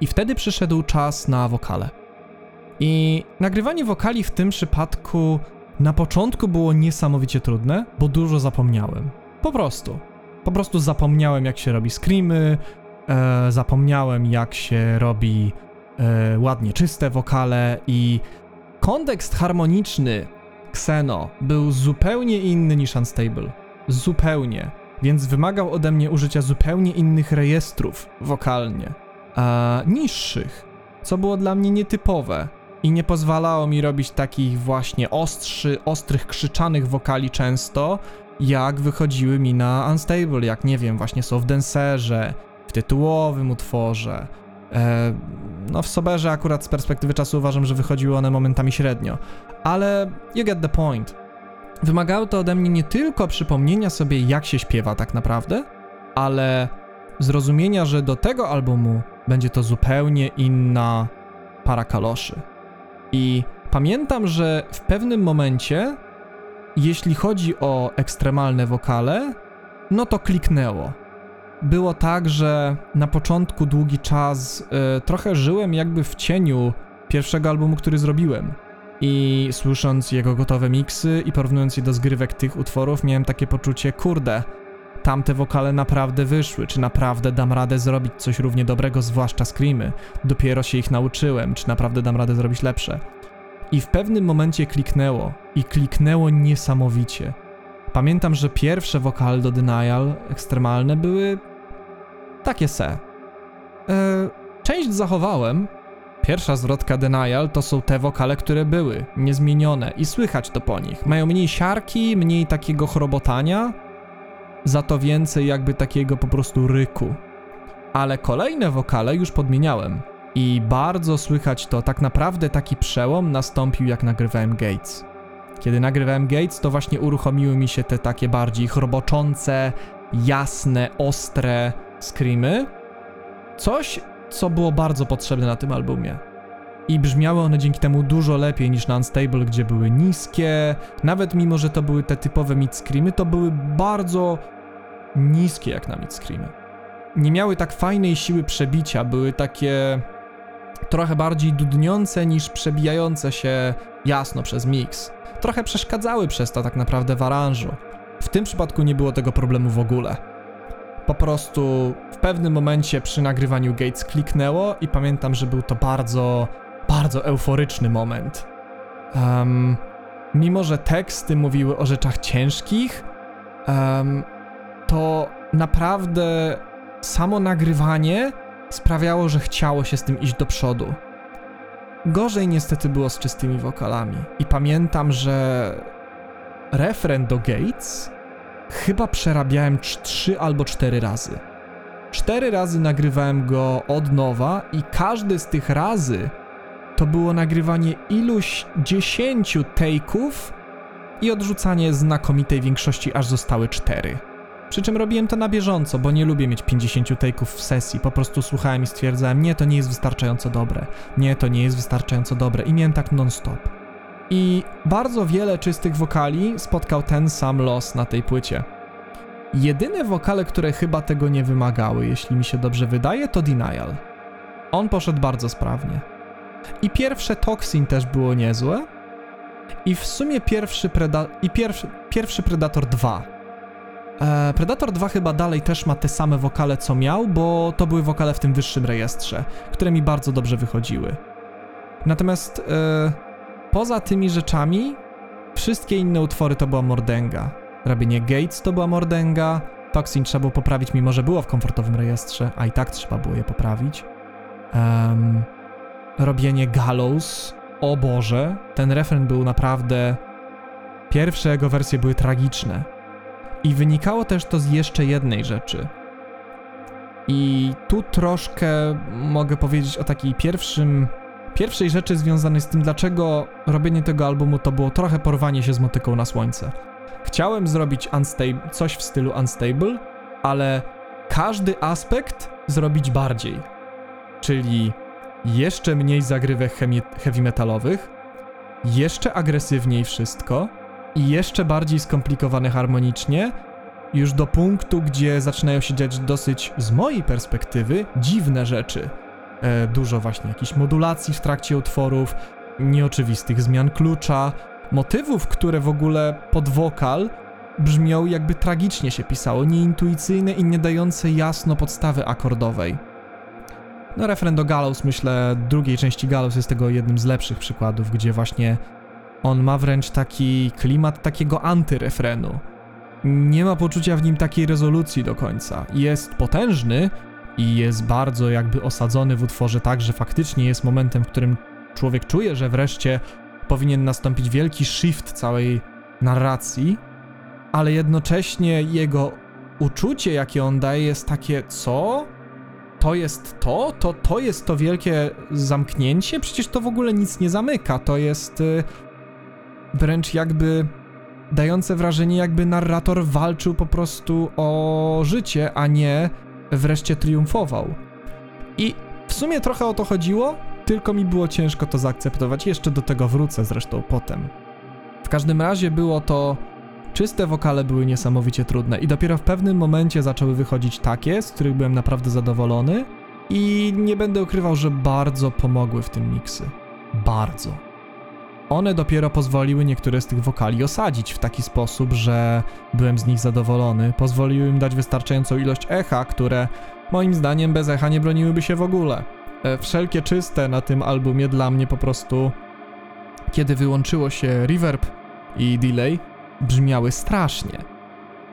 I wtedy przyszedł czas na wokale. I nagrywanie wokali w tym przypadku na początku było niesamowicie trudne, bo dużo zapomniałem. Po prostu. Po prostu zapomniałem, jak się robi screamy, e, zapomniałem, jak się robi e, ładnie czyste wokale i kontekst harmoniczny Xeno był zupełnie inny niż Unstable. Zupełnie. Więc wymagał ode mnie użycia zupełnie innych rejestrów wokalnie. A niższych, co było dla mnie nietypowe i nie pozwalało mi robić takich właśnie ostrzy, ostrych, krzyczanych wokali często, jak wychodziły mi na Unstable, jak nie wiem, właśnie są w Dancerze, w tytułowym utworze. E, no w Soberze akurat z perspektywy czasu uważam, że wychodziły one momentami średnio, ale you get the point. Wymagało to ode mnie nie tylko przypomnienia sobie, jak się śpiewa tak naprawdę, ale zrozumienia, że do tego albumu będzie to zupełnie inna para kaloszy. I pamiętam, że w pewnym momencie, jeśli chodzi o ekstremalne wokale, no to kliknęło. Było tak, że na początku długi czas y, trochę żyłem jakby w cieniu pierwszego albumu, który zrobiłem. I słysząc jego gotowe miksy i porównując je do zgrywek tych utworów, miałem takie poczucie, kurde, tamte wokale naprawdę wyszły, czy naprawdę dam radę zrobić coś równie dobrego, zwłaszcza screamy. Dopiero się ich nauczyłem, czy naprawdę dam radę zrobić lepsze. I w pewnym momencie kliknęło, i kliknęło niesamowicie. Pamiętam, że pierwsze wokale do Denial ekstremalne były takie se. E, część zachowałem. Pierwsza zwrotka Denial to są te wokale, które były, niezmienione i słychać to po nich. Mają mniej siarki, mniej takiego chrobotania, za to więcej jakby takiego po prostu ryku. Ale kolejne wokale już podmieniałem. I bardzo słychać to, tak naprawdę taki przełom nastąpił jak nagrywałem Gates. Kiedy nagrywałem Gates, to właśnie uruchomiły mi się te takie bardziej chroboczące, jasne, ostre screamy. Coś, co było bardzo potrzebne na tym albumie. I brzmiały one dzięki temu dużo lepiej niż na Unstable, gdzie były niskie. Nawet mimo, że to były te typowe mid screamy, to były bardzo niskie jak na mid screamy. Nie miały tak fajnej siły przebicia, były takie trochę bardziej dudniące niż przebijające się jasno przez mix. Trochę przeszkadzały przez to tak naprawdę w aranżu. W tym przypadku nie było tego problemu w ogóle. Po prostu w pewnym momencie przy nagrywaniu Gates kliknęło i pamiętam, że był to bardzo, bardzo euforyczny moment. Um, mimo, że teksty mówiły o rzeczach ciężkich, um, to naprawdę samo nagrywanie sprawiało, że chciało się z tym iść do przodu. Gorzej niestety było z czystymi wokalami. I pamiętam, że refren do Gates chyba przerabiałem trzy albo cztery razy. Cztery razy nagrywałem go od nowa i każdy z tych razy to było nagrywanie iluś dziesięciu take'ów i odrzucanie znakomitej większości, aż zostały cztery. Przy czym robiłem to na bieżąco, bo nie lubię mieć 50 take'ów w sesji. Po prostu słuchałem i stwierdzałem, nie, to nie jest wystarczająco dobre. Nie, to nie jest wystarczająco dobre. I miałem tak non-stop. I bardzo wiele czystych wokali spotkał ten sam los na tej płycie. Jedyne wokale, które chyba tego nie wymagały, jeśli mi się dobrze wydaje, to Denial. On poszedł bardzo sprawnie. I pierwsze Toxin też było niezłe. I w sumie pierwszy, Preda i pierwszy, pierwszy Predator 2 E, Predator 2 chyba dalej też ma te same wokale co miał, bo to były wokale w tym wyższym rejestrze, które mi bardzo dobrze wychodziły. Natomiast e, poza tymi rzeczami, wszystkie inne utwory to była mordęga. Robienie Gates to była mordęga, Toxin trzeba było poprawić, mimo że było w komfortowym rejestrze, a i tak trzeba było je poprawić. Um, robienie Gallows, o Boże, ten refren był naprawdę... Pierwsze jego wersje były tragiczne i wynikało też to z jeszcze jednej rzeczy. I tu troszkę mogę powiedzieć o takiej pierwszym, pierwszej rzeczy związanej z tym, dlaczego robienie tego albumu to było trochę porwanie się z motyką na słońce. Chciałem zrobić unstable, coś w stylu Unstable, ale każdy aspekt zrobić bardziej. Czyli jeszcze mniej zagrywek heavy metalowych, jeszcze agresywniej wszystko i jeszcze bardziej skomplikowane harmonicznie, już do punktu, gdzie zaczynają się dziać dosyć, z mojej perspektywy, dziwne rzeczy. E, dużo właśnie jakichś modulacji w trakcie utworów, nieoczywistych zmian klucza, motywów, które w ogóle pod wokal brzmią jakby tragicznie się pisało, nieintuicyjne i nie dające jasno podstawy akordowej. No refren do Gallows, myślę, drugiej części Gallows jest tego jednym z lepszych przykładów, gdzie właśnie on ma wręcz taki klimat takiego antyrefrenu. Nie ma poczucia w nim takiej rezolucji do końca. Jest potężny i jest bardzo jakby osadzony w utworze tak, że faktycznie jest momentem, w którym człowiek czuje, że wreszcie powinien nastąpić wielki shift całej narracji, ale jednocześnie jego uczucie, jakie on daje, jest takie, co? To jest to? To, to jest to wielkie zamknięcie? Przecież to w ogóle nic nie zamyka. To jest y, wręcz jakby dające wrażenie, jakby narrator walczył po prostu o życie, a nie wreszcie triumfował. I w sumie trochę o to chodziło, tylko mi było ciężko to zaakceptować. Jeszcze do tego wrócę zresztą potem. W każdym razie było to. Czyste wokale były niesamowicie trudne, i dopiero w pewnym momencie zaczęły wychodzić takie, z których byłem naprawdę zadowolony. I nie będę ukrywał, że bardzo pomogły w tym miksy. Bardzo. One dopiero pozwoliły niektóre z tych wokali osadzić w taki sposób, że byłem z nich zadowolony. Pozwoliły im dać wystarczającą ilość echa, które moim zdaniem bez echa nie broniłyby się w ogóle. E, wszelkie czyste na tym albumie dla mnie po prostu, kiedy wyłączyło się reverb i delay, brzmiały strasznie.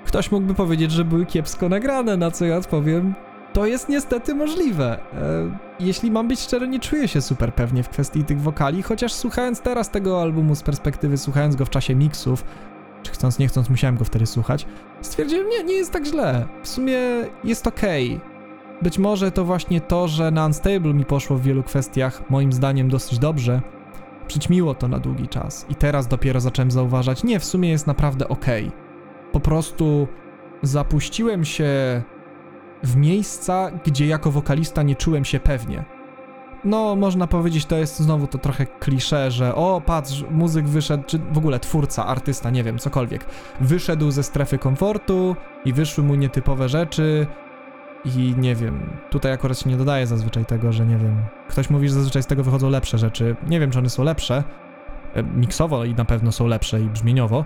Ktoś mógłby powiedzieć, że były kiepsko nagrane, na co ja odpowiem, to jest niestety możliwe. E, jeśli mam być szczery, nie czuję się super pewnie w kwestii tych wokali, chociaż słuchając teraz tego albumu z perspektywy, słuchając go w czasie miksów, czy chcąc nie chcąc musiałem go wtedy słuchać, stwierdziłem, nie, nie jest tak źle. W sumie jest okej. Być może to właśnie to, że na Unstable mi poszło w wielu kwestiach, moim zdaniem dosyć dobrze, przyćmiło to na długi czas. I teraz dopiero zacząłem zauważać, nie, w sumie jest naprawdę okej. Po prostu zapuściłem się w miejsca, gdzie jako wokalista nie czułem się pewnie. No, można powiedzieć, to jest znowu to trochę klisze, że o, patrz, muzyk wyszedł, czy w ogóle twórca, artysta, nie wiem, cokolwiek, wyszedł ze strefy komfortu i wyszły mu nietypowe rzeczy i nie wiem, tutaj akurat się nie dodaje zazwyczaj tego, że nie wiem, ktoś mówi, że zazwyczaj z tego wychodzą lepsze rzeczy. Nie wiem, czy one są lepsze, e, miksowo i na pewno są lepsze i brzmieniowo,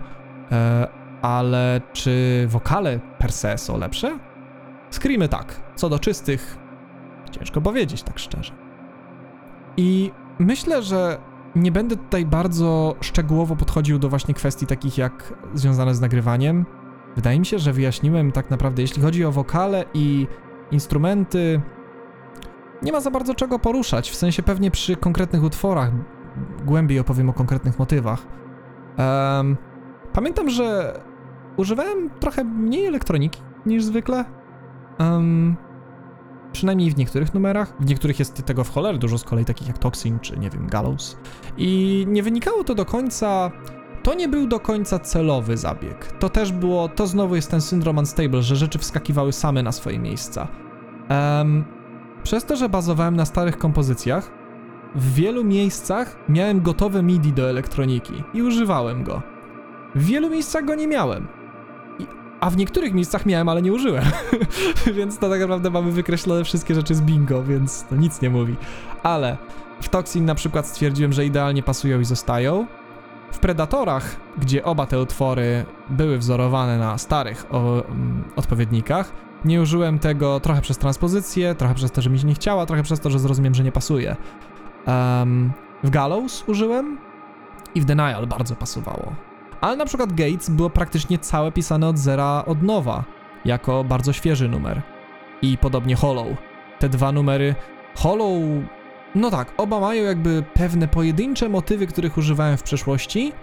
e, ale czy wokale per se są lepsze? Screamy tak. Co do czystych, ciężko powiedzieć tak szczerze. I myślę, że nie będę tutaj bardzo szczegółowo podchodził do właśnie kwestii takich jak związane z nagrywaniem. Wydaje mi się, że wyjaśniłem tak naprawdę, jeśli chodzi o wokale i instrumenty, nie ma za bardzo czego poruszać. W sensie pewnie przy konkretnych utworach głębiej opowiem o konkretnych motywach. Um, pamiętam, że używałem trochę mniej elektroniki niż zwykle. Um, przynajmniej w niektórych numerach. W niektórych jest tego w cholerę dużo, z kolei takich jak Toxin czy nie wiem, Gallows. I nie wynikało to do końca. To nie był do końca celowy zabieg. To też było. To znowu jest ten syndrom unstable, że rzeczy wskakiwały same na swoje miejsca. Um, przez to, że bazowałem na starych kompozycjach, w wielu miejscach miałem gotowe MIDI do elektroniki i używałem go. W wielu miejscach go nie miałem. A w niektórych miejscach miałem, ale nie użyłem. więc to tak naprawdę mamy wykreślone wszystkie rzeczy z bingo, więc to nic nie mówi. Ale w Toxin na przykład stwierdziłem, że idealnie pasują i zostają. W Predatorach, gdzie oba te utwory były wzorowane na starych o, um, odpowiednikach, nie użyłem tego trochę przez transpozycję, trochę przez to, że mi się nie chciała, trochę przez to, że zrozumiem, że nie pasuje. Um, w Gallows użyłem i w Denial bardzo pasowało. Ale na przykład Gates było praktycznie całe pisane od zera od nowa, jako bardzo świeży numer. I podobnie Hollow. Te dwa numery. Hollow. No tak, oba mają jakby pewne pojedyncze motywy, których używałem w przeszłości.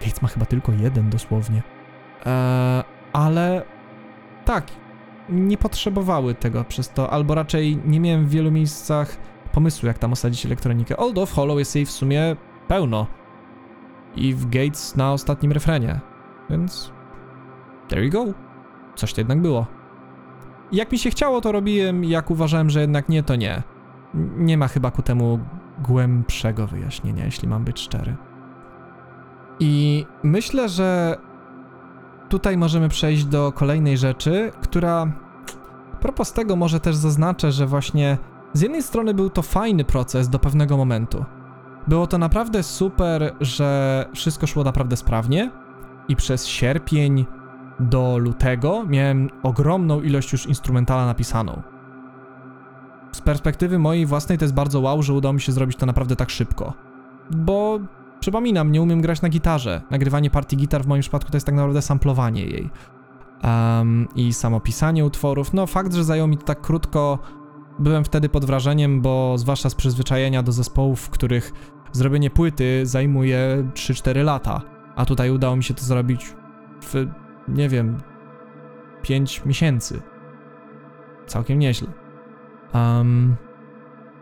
Gates ma chyba tylko jeden dosłownie. Eee, ale tak, nie potrzebowały tego przez to, albo raczej nie miałem w wielu miejscach pomysłu, jak tam osadzić elektronikę. Although w Hollow jest jej w sumie pełno i w Gates na ostatnim refrenie. Więc there you go. Coś to jednak było. Jak mi się chciało, to robiłem, jak uważałem, że jednak nie, to nie. nie ma chyba ku temu głębszego wyjaśnienia, jeśli mam być szczery. I myślę, że tutaj możemy przejść do kolejnej rzeczy, która. Propos tego, może też zaznaczę, że właśnie z jednej strony był to fajny proces do pewnego momentu. Było to naprawdę super, że wszystko szło naprawdę sprawnie i przez sierpień do lutego miałem ogromną ilość już instrumentala napisaną. Z perspektywy mojej własnej to jest bardzo wow, że udało mi się zrobić to naprawdę tak szybko. Bo przypominam, nie umiem grać na gitarze. Nagrywanie partii gitar w moim przypadku to jest tak naprawdę samplowanie jej. Um, I samo pisanie utworów. No, fakt, że zajęło mi to tak krótko, byłem wtedy pod wrażeniem, bo zwłaszcza z przyzwyczajenia do zespołów, w których zrobienie płyty zajmuje 3-4 lata, a tutaj udało mi się to zrobić w, nie wiem, 5 miesięcy. Całkiem nieźle. Um,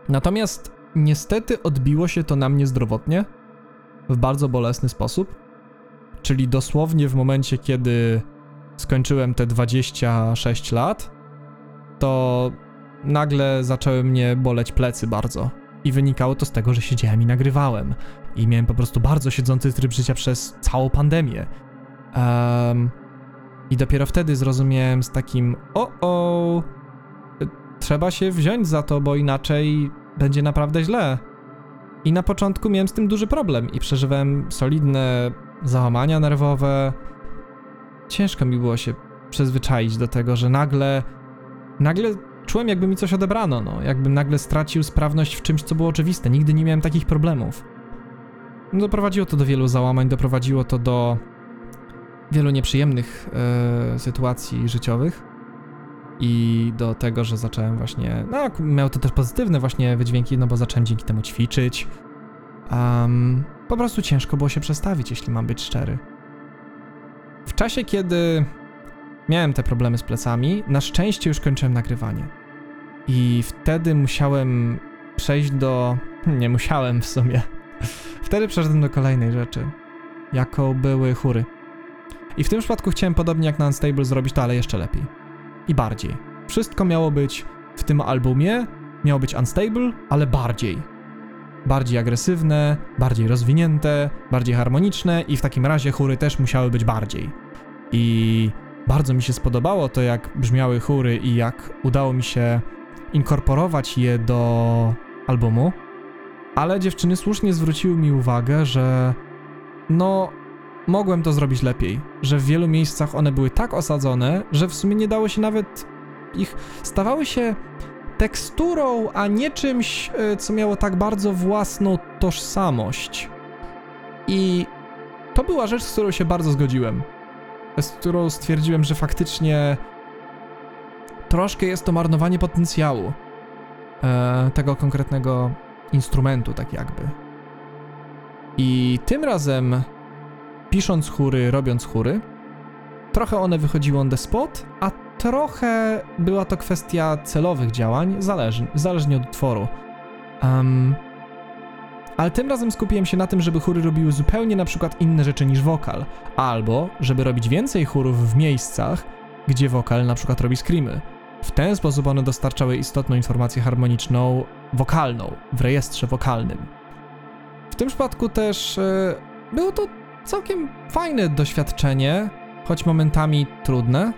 natomiast niestety odbiło się to na mnie zdrowotnie w bardzo bolesny sposób. Czyli dosłownie w momencie, kiedy skończyłem te 26 lat, to nagle zaczęły mnie boleć plecy bardzo. I wynikało to z tego, że siedziałem i nagrywałem. I miałem po prostu bardzo siedzący tryb życia przez całą pandemię. Um, I dopiero wtedy zrozumiałem z takim o o trzeba się wziąć za to, bo inaczej będzie naprawdę źle. I na początku miałem z tym duży problem i przeżywałem solidne załamania nerwowe. Ciężko mi było się przyzwyczaić do tego, że nagle, nagle czułem jakby mi coś odebrano, no, jakbym nagle stracił sprawność w czymś, co było oczywiste. Nigdy nie miałem takich problemów. Doprowadziło to do wielu załamań, doprowadziło to do wielu nieprzyjemnych e, sytuacji życiowych i do tego, że zacząłem właśnie, no miał to też pozytywne właśnie wydźwięki, no bo zacząłem dzięki temu ćwiczyć. Um, po prostu ciężko było się przestawić, jeśli mam być szczery. W czasie, kiedy miałem te problemy z plecami, na szczęście już kończyłem nagrywanie. I wtedy musiałem przejść do. Nie musiałem w sumie. Wtedy przeszedłem do kolejnej rzeczy, jaką były chóry. I w tym przypadku chciałem podobnie jak na Unstable zrobić to, ale jeszcze lepiej. I bardziej. Wszystko miało być w tym albumie, miało być Unstable, ale bardziej. Bardziej agresywne, bardziej rozwinięte, bardziej harmoniczne i w takim razie chóry też musiały być bardziej. I bardzo mi się spodobało to, jak brzmiały chóry i jak udało mi się inkorporować je do albumu, ale dziewczyny słusznie zwróciły mi uwagę, że no, mogłem to zrobić lepiej, że w wielu miejscach one były tak osadzone, że w sumie nie dało się nawet ich. stawały się teksturą, a nie czymś, e, co miało tak bardzo własną tożsamość. I to była rzecz, z którą się bardzo zgodziłem. Z którą stwierdziłem, że faktycznie troszkę jest to marnowanie potencjału e, tego konkretnego instrumentu, tak jakby. I tym razem, pisząc chóry, robiąc chóry, trochę one wychodziły on the spot, a trochę była to kwestia celowych działań, zależnie, zależnie od utworu. Um, ale tym razem skupiłem się na tym, żeby chóry robiły zupełnie na przykład inne rzeczy niż wokal, albo żeby robić więcej chórów w miejscach, gdzie wokal na przykład robi screamy. W ten sposób one dostarczały istotną informację harmoniczną, wokalną, w rejestrze wokalnym. W tym przypadku też e, było to całkiem fajne doświadczenie, choć momentami trudne.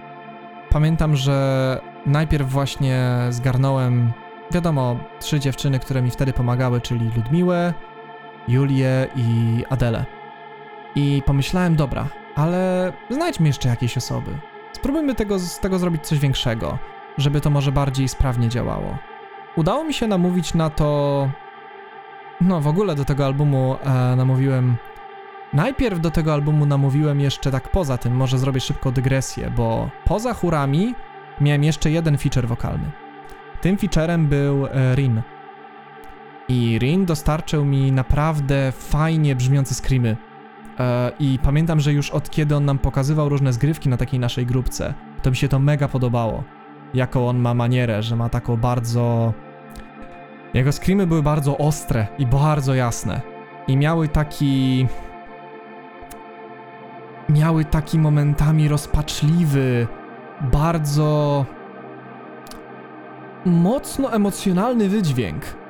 Pamiętam, że najpierw właśnie zgarnąłem, wiadomo, trzy dziewczyny, które mi wtedy pomagały, czyli Ludmiłę, Julię i Adelę. I pomyślałem, dobra, ale znajdźmy jeszcze jakieś osoby. Spróbujmy tego, z tego zrobić coś większego, żeby to może bardziej sprawnie działało. Udało mi się namówić na to. No, w ogóle do tego albumu e, namówiłem. Najpierw do tego albumu namówiłem jeszcze tak poza tym, może zrobię szybko dygresję, bo poza chórami miałem jeszcze jeden feature wokalny. Tym featurem był e, Rin. I Rin dostarczył mi naprawdę fajnie brzmiące screamy. E, I pamiętam, że już od kiedy on nam pokazywał różne zgrywki na takiej naszej grupce, to mi się to mega podobało. Jaką on ma manierę, że ma taką bardzo. Jego screamy były bardzo ostre i bardzo jasne. I miały taki. Miały taki momentami rozpaczliwy, bardzo. Mocno emocjonalny wydźwięk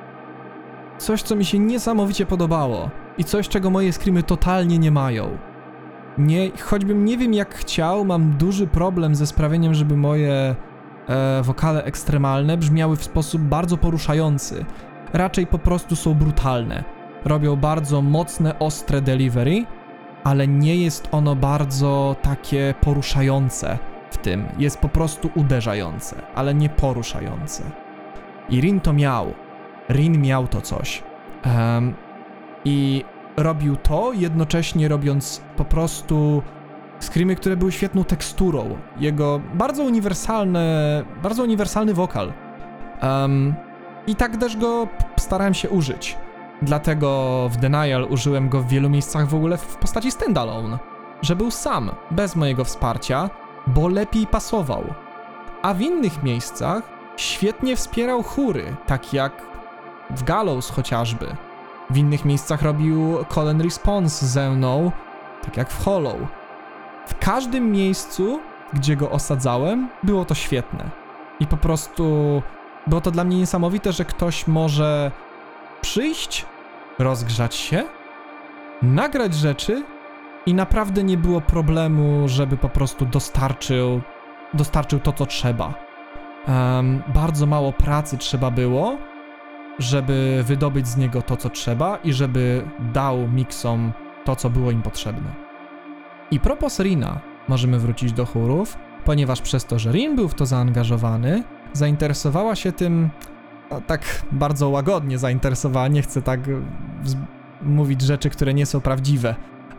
coś, co mi się niesamowicie podobało i coś, czego moje screamy totalnie nie mają. Nie, choćbym nie wiem jak chciał, mam duży problem ze sprawieniem, żeby moje e, wokale ekstremalne brzmiały w sposób bardzo poruszający. Raczej po prostu są brutalne. Robią bardzo mocne, ostre delivery, ale nie jest ono bardzo takie poruszające tym. Jest po prostu uderzające, ale nie poruszające. I Rin to miał. Rin miał to coś. Em, I robił to, jednocześnie robiąc po prostu screamy, które były świetną teksturą. Jego bardzo uniwersalne, bardzo uniwersalny wokal. Em, I tak też go starałem się użyć. Dlatego w Denial użyłem go w wielu miejscach w ogóle w postaci standalone. Że był sam, bez mojego wsparcia, bo lepiej pasował. A w innych miejscach świetnie wspierał chóry, tak jak w Gallows chociażby. W innych miejscach robił and response ze mną, tak jak w Hollow. W każdym miejscu, gdzie go osadzałem, było to świetne. I po prostu było to dla mnie niesamowite, że ktoś może przyjść, rozgrzać się, nagrać rzeczy i naprawdę nie było problemu, żeby po prostu dostarczył, dostarczył to, co trzeba. Em, bardzo mało pracy trzeba było, żeby wydobyć z niego to, co trzeba i żeby dał miksom to, co było im potrzebne. I propos Rina, możemy wrócić do chórów, ponieważ przez to, że Rin był w to zaangażowany, zainteresowała się tym no, tak bardzo łagodnie zainteresowała, nie chcę tak e, mówić rzeczy, które nie są prawdziwe,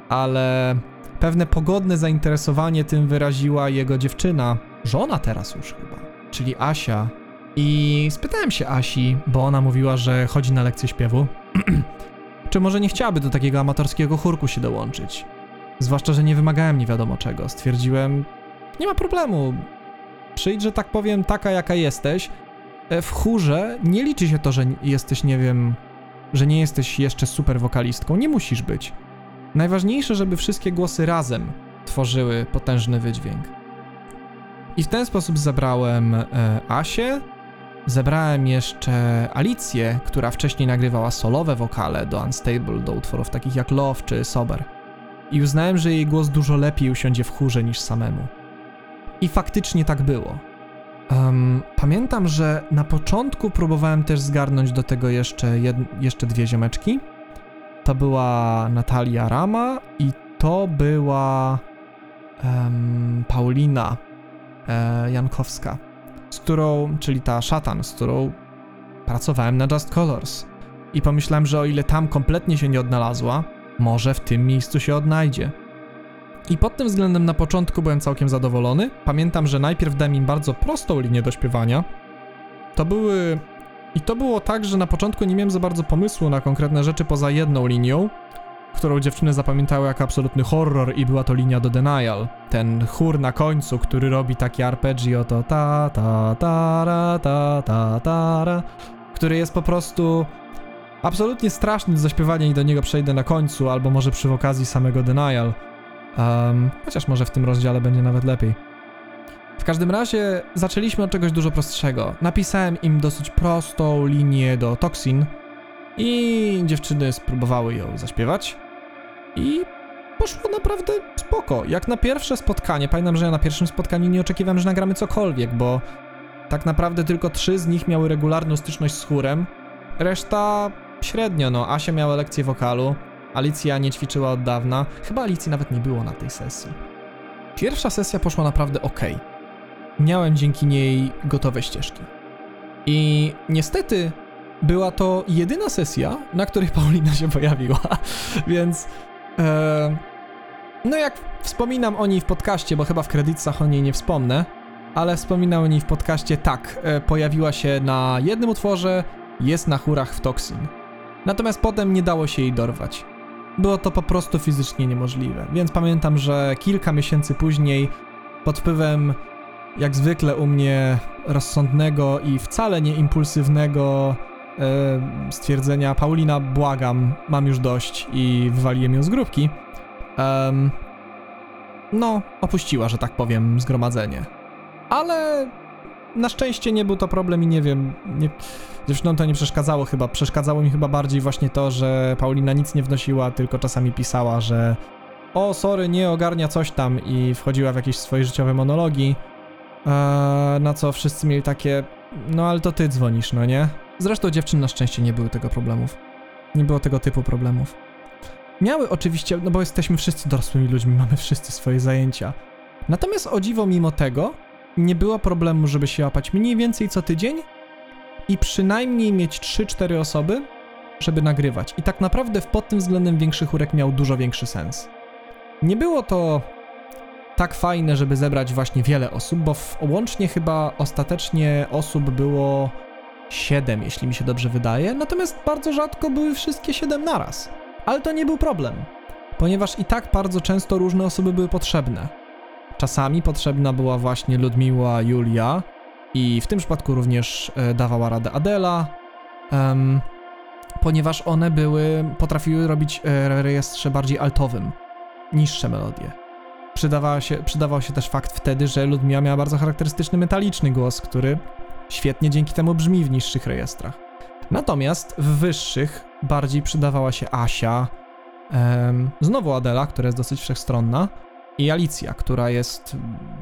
ale pewne pogodne zainteresowanie tym wyraziła jego dziewczyna, żona teraz już chyba, czyli Asia. I spytałem się Asi, bo ona mówiła, że chodzi na lekcję śpiewu, czy może nie chciałaby do takiego amatorskiego chórku się dołączyć. Zwłaszcza, że nie wymagałem nie wiadomo czego. Stwierdziłem, nie ma problemu. Przyjdź, że tak powiem, taka jaka jesteś. E, W chórze nie liczy się to, że jesteś, nie wiem, że nie jesteś jeszcze super wokalistką. Nie musisz być. Najważniejsze, żeby wszystkie głosy razem tworzyły potężny wydźwięk. I w ten sposób zebrałem e, Asię, zebrałem jeszcze Alicję, która wcześniej nagrywała solowe wokale do Unstable, do utworów takich jak Love czy Sober. I uznałem, że jej głos dużo lepiej usiądzie w chórze niż samemu. I faktycznie tak było. Em, pamiętam, że na początku próbowałem też zgarnąć do tego jeszcze, jed, jeszcze dwie ziomeczki. To była Natalia Rama i to była em, Paulina e, Jankowska, z którą, czyli ta szatan, z którą pracowałem na Just Colors. I pomyślałem, że o ile tam kompletnie się nie odnalazła, może w tym miejscu się odnajdzie. I pod tym względem na początku byłem całkiem zadowolony. Pamiętam, że najpierw dałem im bardzo prostą linię do śpiewania. To były. I to było tak, że na początku nie miałem za bardzo pomysłu na konkretne rzeczy poza jedną linią, którą dziewczyny zapamiętały jako absolutny horror i była to linia do Denial. Ten chór na końcu, który robi takie arpeggio to ta ta ta ra, ta ta ta ra, który jest po prostu absolutnie straszny do zaśpiewania i do niego przejdę na końcu, albo może przy okazji samego Denial. Um, chociaż może w tym rozdziale będzie nawet lepiej. W każdym razie zaczęliśmy od czegoś dużo prostszego. Napisałem im dosyć prostą linię do Toxin i dziewczyny spróbowały ją zaśpiewać i poszło naprawdę spoko. Jak na pierwsze spotkanie, pamiętam, że ja na pierwszym spotkaniu nie oczekiwałem, że nagramy cokolwiek, bo tak naprawdę tylko trzy z nich miały regularną styczność z chórem, reszta średnio, no. Asia miała lekcję wokalu, Alicja nie ćwiczyła od dawna, chyba Alicji nawet nie było na tej sesji. Pierwsza sesja poszła naprawdę ok. Miałem dzięki niej gotowe ścieżki. I niestety była to jedyna sesja, na której Paulina się pojawiła, więc. E, no, jak wspominam o niej w podcaście, bo chyba w kredytach o niej nie wspomnę, ale wspominam o niej w podcaście, tak, e, pojawiła się na jednym utworze, jest na chórach w Toxin. Natomiast potem nie dało się jej dorwać. Było to po prostu fizycznie niemożliwe, więc pamiętam, że kilka miesięcy później, pod wpływem jak zwykle u mnie rozsądnego i wcale nie impulsywnego e, stwierdzenia. Paulina, błagam, mam już dość i wywaliłem ją z grupki, no, opuściła, że tak powiem, zgromadzenie. Ale na szczęście nie był to problem i nie wiem, nie, to nie przeszkadzało chyba, przeszkadzało mi chyba bardziej właśnie to, że Paulina nic nie wnosiła, tylko czasami pisała, że o, sorry, nie ogarnia coś tam i wchodziła w jakieś swoje życiowe monologi, eee, na co wszyscy mieli takie, no ale to ty dzwonisz, no nie? Zresztą dziewczyn na szczęście nie były tego problemów. Nie było tego typu problemów. Miały oczywiście, no bo jesteśmy wszyscy dorosłymi ludźmi, mamy wszyscy swoje zajęcia. Natomiast o dziwo mimo tego, nie było problemu, żeby się łapać mniej więcej co tydzień i przynajmniej mieć 3-4 osoby, żeby nagrywać. I tak naprawdę pod tym względem większy chórek miał dużo większy sens. Nie było to tak fajne, żeby zebrać właśnie wiele osób, bo w, łącznie chyba ostatecznie osób było 7, jeśli mi się dobrze wydaje, natomiast bardzo rzadko były wszystkie 7 naraz. Ale to nie był problem, ponieważ i tak bardzo często różne osoby były potrzebne. Czasami potrzebna była właśnie Ludmiła, Julia i w tym przypadku również e, dawała radę Adela, ponieważ one były, potrafiły robić e, rejestrze bardziej altowym, niższe melodie. Przydawała się, przydawał się też fakt wtedy, że Ludmiła miała bardzo charakterystyczny metaliczny głos, który świetnie dzięki temu brzmi w niższych rejestrach. Natomiast w wyższych bardziej przydawała się Asia, em, znowu Adela, która jest dosyć wszechstronna, i Alicja, która jest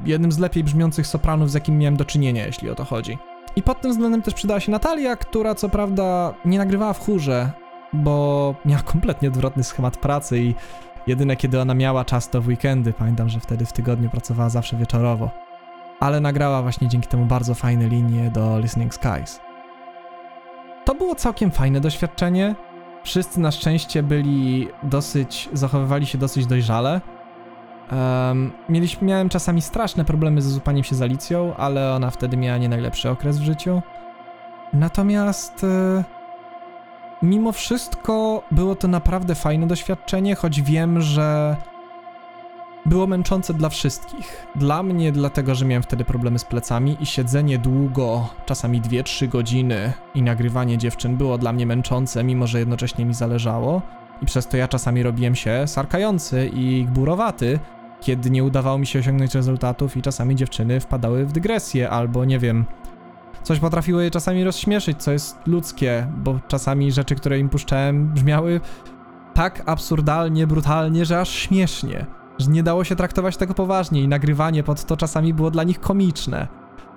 jednym z lepiej brzmiących sopranów, z jakim miałem do czynienia, jeśli o to chodzi. I pod tym względem też przydała się Natalia, która co prawda nie nagrywała w chórze, bo miała kompletnie odwrotny schemat pracy i jedyne kiedy ona miała czas to w weekendy. Pamiętam, że wtedy w tygodniu pracowała zawsze wieczorowo. Ale nagrała właśnie dzięki temu bardzo fajne linie do Listening Skies. To było całkiem fajne doświadczenie. Wszyscy na szczęście byli dosyć, zachowywali się dosyć dojrzale. Um, mieliśmy, miałem czasami straszne problemy ze zupaniem się z Alicją, ale ona wtedy miała nie najlepszy okres w życiu. Natomiast e, mimo wszystko było to naprawdę fajne doświadczenie, choć wiem, że było męczące dla wszystkich. Dla mnie, dlatego że miałem wtedy problemy z plecami i siedzenie długo, czasami 2-3 godziny i nagrywanie dziewczyn było dla mnie męczące, mimo że jednocześnie mi zależało. I przez to ja czasami robiłem się sarkający i gburowaty, kiedy nie udawało mi się osiągnąć rezultatów i czasami dziewczyny wpadały w dygresję albo nie wiem, coś potrafiło je czasami rozśmieszyć, co jest ludzkie, bo czasami rzeczy, które im puszczałem brzmiały tak absurdalnie, brutalnie, że aż śmiesznie, że nie dało się traktować tego poważnie i nagrywanie pod to czasami było dla nich komiczne.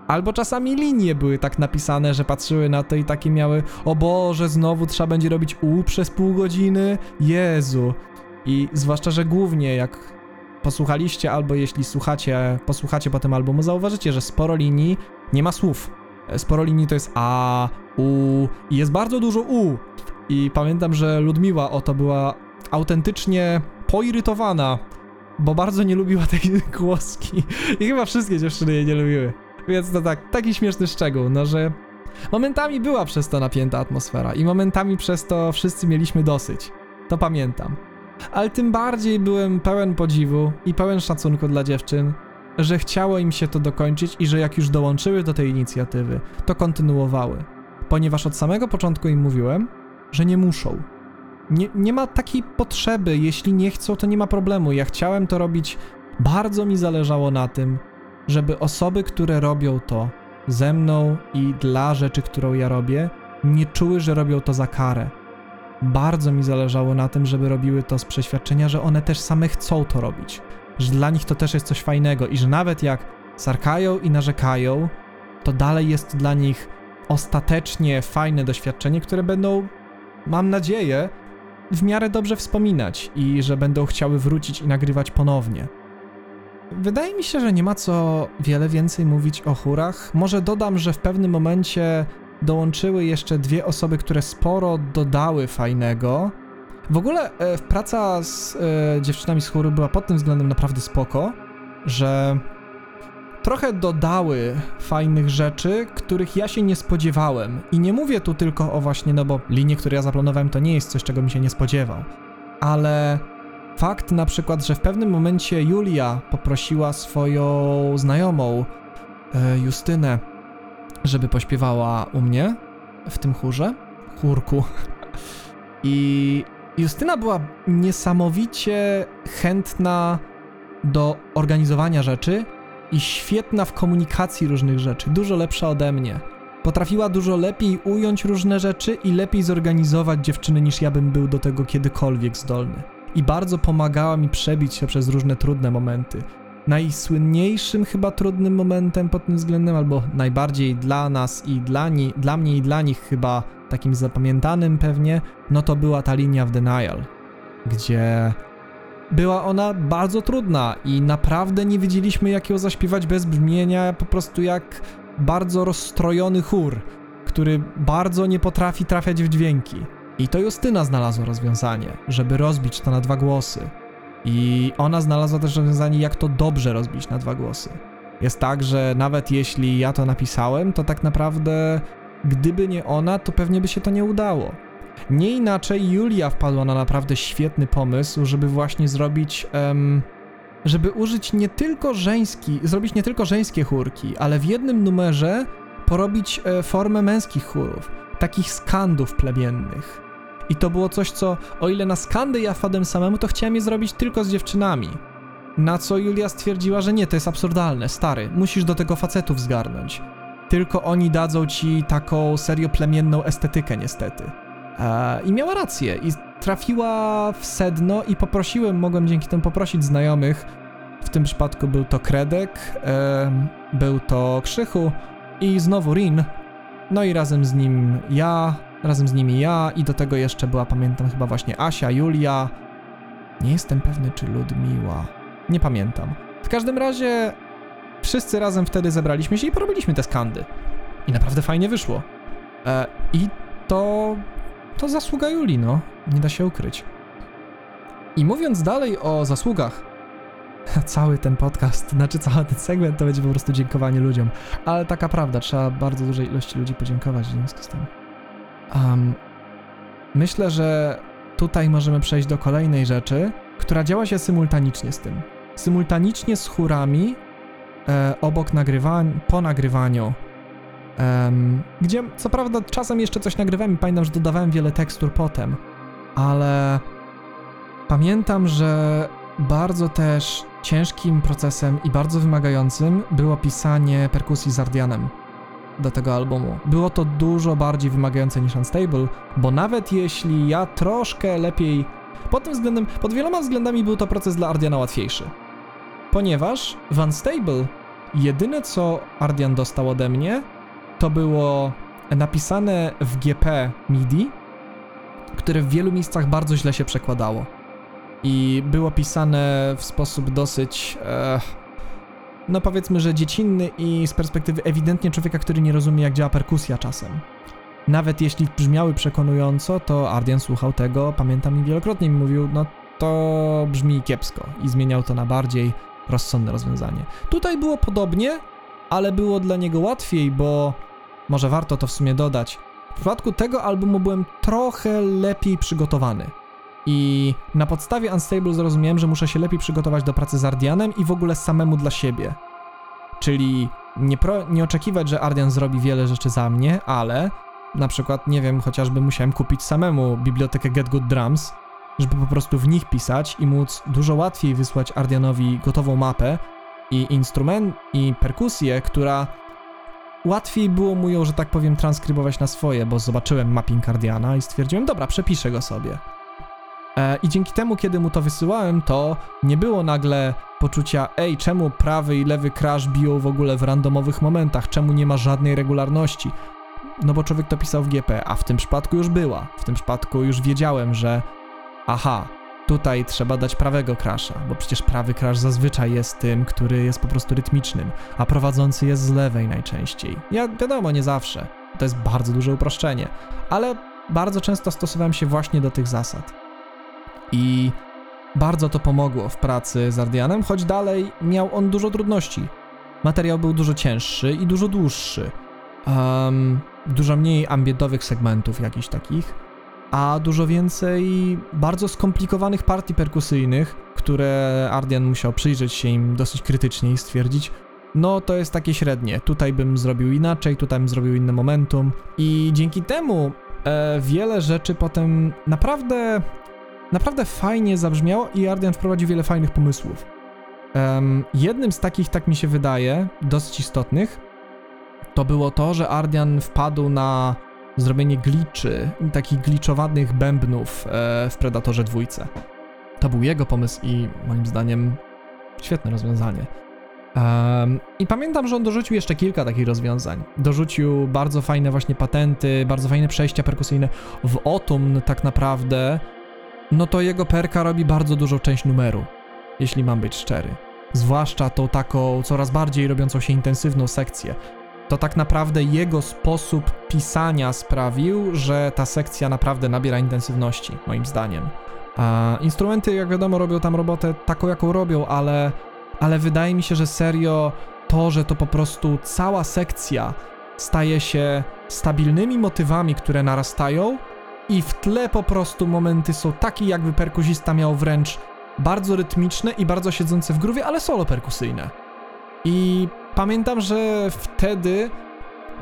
Albo czasami linie były tak napisane, że patrzyły na to i takie miały O Boże, znowu trzeba będzie robić U przez pół godziny? Jezu. I zwłaszcza, że głównie jak posłuchaliście albo jeśli słuchacie, posłuchacie potem albumu, zauważycie, że sporo linii nie ma słów. Sporo linii to jest A, U i jest bardzo dużo U. I pamiętam, że Ludmiła o to była autentycznie poirytowana, bo bardzo nie lubiła tej głoski. I chyba wszystkie dziewczyny jej nie lubiły. Więc to tak, taki śmieszny szczegół, no że momentami była przez to napięta atmosfera i momentami przez to wszyscy mieliśmy dosyć. To pamiętam. Ale tym bardziej byłem pełen podziwu i pełen szacunku dla dziewczyn, że chciało im się to dokończyć i że jak już dołączyły do tej inicjatywy, to kontynuowały. Ponieważ od samego początku im mówiłem, że nie muszą. Nie, nie ma takiej potrzeby, jeśli nie chcą, to nie ma problemu. Ja chciałem to robić, bardzo mi zależało na tym, żeby osoby, które robią to ze mną i dla rzeczy, którą ja robię, nie czuły, że robią to za karę. Bardzo mi zależało na tym, żeby robiły to z przeświadczenia, że one też same chcą to robić, że dla nich to też jest coś fajnego i że nawet jak sarkają i narzekają, to dalej jest dla nich ostatecznie fajne doświadczenie, które będą, mam nadzieję, w miarę dobrze wspominać i że będą chciały wrócić i nagrywać ponownie. Wydaje mi się, że nie ma co wiele więcej mówić o chórach. Może dodam, że w pewnym momencie dołączyły jeszcze dwie osoby, które sporo dodały fajnego. W ogóle e, praca z e, dziewczynami z chóru była pod tym względem naprawdę spoko, że trochę dodały fajnych rzeczy, których ja się nie spodziewałem. I nie mówię tu tylko o właśnie, no bo linie, które ja zaplanowałem, to nie jest coś, czego mi się nie spodziewał. Ale fakt na przykład, że w pewnym momencie Julia poprosiła swoją znajomą, e, Justynę, żeby pośpiewała u mnie w tym chórze, chórku. I Justyna była niesamowicie chętna do organizowania rzeczy i świetna w komunikacji różnych rzeczy, dużo lepsza ode mnie. Potrafiła dużo lepiej ująć różne rzeczy i lepiej zorganizować dziewczyny niż ja bym był do tego kiedykolwiek zdolny. I bardzo pomagała mi przebić się przez różne trudne momenty. Najsłynniejszym chyba trudnym momentem pod tym względem, albo najbardziej dla nas i dla, ni- dla mnie i dla nich chyba takim zapamiętanym pewnie, no to była ta linia w Denial, gdzie była ona bardzo trudna i naprawdę nie wiedzieliśmy jak ją zaśpiewać bez brzmienia, po prostu jak bardzo rozstrojony chór, który bardzo nie potrafi trafiać w dźwięki. I to Justyna znalazła rozwiązanie, żeby rozbić to na dwa głosy. I ona znalazła też rozwiązanie, jak to dobrze rozbić na dwa głosy. Jest tak, że nawet jeśli ja to napisałem, to tak naprawdę, gdyby nie ona, to pewnie by się to nie udało. Nie inaczej Julia wpadła na naprawdę świetny pomysł, żeby właśnie zrobić. żeby użyć nie tylko żeński, zrobić nie tylko żeńskie chórki, ale w jednym numerze porobić e, formę męskich chórów, takich skandów plemiennych. I to było coś, co o ile na skandy ja wpadłem samemu, to chciałem je zrobić tylko z dziewczynami. Na co Julia stwierdziła, że nie, to jest absurdalne, stary, musisz do tego facetów zgarnąć. Tylko oni dadzą ci taką serio plemienną estetykę, niestety. E, I miała rację, i trafiła w sedno, i poprosiłem, mogłem dzięki temu poprosić znajomych. W tym przypadku był to Kredek, em, był to Krzychu i znowu Rin. No i razem z nim ja, razem z nimi ja, i do tego jeszcze była, pamiętam, chyba właśnie Asia, Julia. Nie jestem pewny, czy Ludmiła. Nie pamiętam. W każdym razie wszyscy razem wtedy zebraliśmy się i porobiliśmy te skandy. I naprawdę fajnie wyszło. E, I to to zasługa Julii, no. Nie da się ukryć. I mówiąc dalej o zasługach, cały ten podcast, znaczy cały ten segment to będzie po prostu dziękowanie ludziom. Ale taka prawda, trzeba bardzo dużej ilości ludzi podziękować w związku z tym. Um, myślę, że tutaj możemy przejść do kolejnej rzeczy, która działa się symultanicznie z tym. Symultanicznie z chórami, e, obok nagrywań, po nagrywaniu gdzie co prawda czasem jeszcze coś nagrywałem i pamiętam, że dodawałem wiele tekstur potem, ale pamiętam, że bardzo też ciężkim procesem i bardzo wymagającym było pisanie perkusji z Ardianem do tego albumu. Było to dużo bardziej wymagające niż Unstable, bo nawet jeśli ja troszkę lepiej pod tym względem, pod wieloma względami był to proces dla Ardiana łatwiejszy. Ponieważ w Unstable jedyne co Ardian dostał ode mnie to było napisane w GP MIDI, które w wielu miejscach bardzo źle się przekładało. I było pisane w sposób dosyć, e, no powiedzmy, że dziecinny i z perspektywy ewidentnie człowieka, który nie rozumie, jak działa perkusja czasem. Nawet jeśli brzmiały przekonująco, to Ardian słuchał tego, pamiętam i wielokrotnie mi mówił, no to brzmi kiepsko i zmieniał to na bardziej rozsądne rozwiązanie. Tutaj było podobnie, ale było dla niego łatwiej, bo może warto to w sumie dodać. W przypadku tego albumu byłem trochę lepiej przygotowany. I na podstawie Unstable zrozumiałem, że muszę się lepiej przygotować do pracy z Ardianem i w ogóle samemu dla siebie. Czyli nie, pro, nie oczekiwać, że Ardian zrobi wiele rzeczy za mnie, ale na przykład, nie wiem, chociażby musiałem kupić samemu bibliotekę Get Good Drums, żeby po prostu w nich pisać i móc dużo łatwiej wysłać Ardianowi gotową mapę i instrument i perkusję, która łatwiej było mu ją, że tak powiem, transkrybować na swoje, bo zobaczyłem mapping Ardiana i stwierdziłem, dobra, przepiszę go sobie. E, I dzięki temu, kiedy mu to wysyłałem, to nie było nagle poczucia, ej, czemu prawy i lewy crash biją w ogóle w randomowych momentach, czemu nie ma żadnej regularności. No bo człowiek to pisał w GP, a w tym przypadku już była. W tym przypadku już wiedziałem, że aha, tutaj trzeba dać prawego crasha, bo przecież prawy crash zazwyczaj jest tym, który jest po prostu rytmicznym, a prowadzący jest z lewej najczęściej. Ja wiadomo, nie zawsze. To jest bardzo duże uproszczenie, ale bardzo często stosowałem się właśnie do tych zasad. I bardzo to pomogło w pracy z Ardianem, choć dalej miał on dużo trudności. Materiał był dużo cięższy i dużo dłuższy. Um, dużo mniej ambientowych segmentów jakichś takich, a dużo więcej bardzo skomplikowanych partii perkusyjnych, które Ardian musiał przyjrzeć się im dosyć krytycznie i stwierdzić, no to jest takie średnie, tutaj bym zrobił inaczej, tutaj bym zrobił inne momentum i dzięki temu e, wiele rzeczy potem naprawdę, naprawdę fajnie zabrzmiało i Ardian wprowadził wiele fajnych pomysłów. Em, jednym z takich, tak mi się wydaje, dosyć istotnych, to było to, że Ardian wpadł na zrobienie gliczy, takich gliczowanych bębnów e, w Predatorze dwójce. To był jego pomysł i moim zdaniem świetne rozwiązanie. Um, I pamiętam, że on dorzucił jeszcze kilka takich rozwiązań. Dorzucił bardzo fajne właśnie patenty, bardzo fajne przejścia perkusyjne. W Otum tak naprawdę, no to jego perka robi bardzo dużą część numeru, jeśli mam być szczery. Zwłaszcza tą taką coraz bardziej robiącą się intensywną sekcję. To tak naprawdę jego sposób pisania sprawił, że ta sekcja naprawdę nabiera intensywności, moim zdaniem. A instrumenty, jak wiadomo, robią tam robotę taką, jaką robią, ale ale wydaje mi się, że serio to, że to po prostu cała sekcja staje się stabilnymi motywami, które narastają i w tle po prostu momenty są takie, jakby perkusista miał wręcz bardzo rytmiczne i bardzo siedzące w gruwie, ale solo perkusyjne. I pamiętam, że wtedy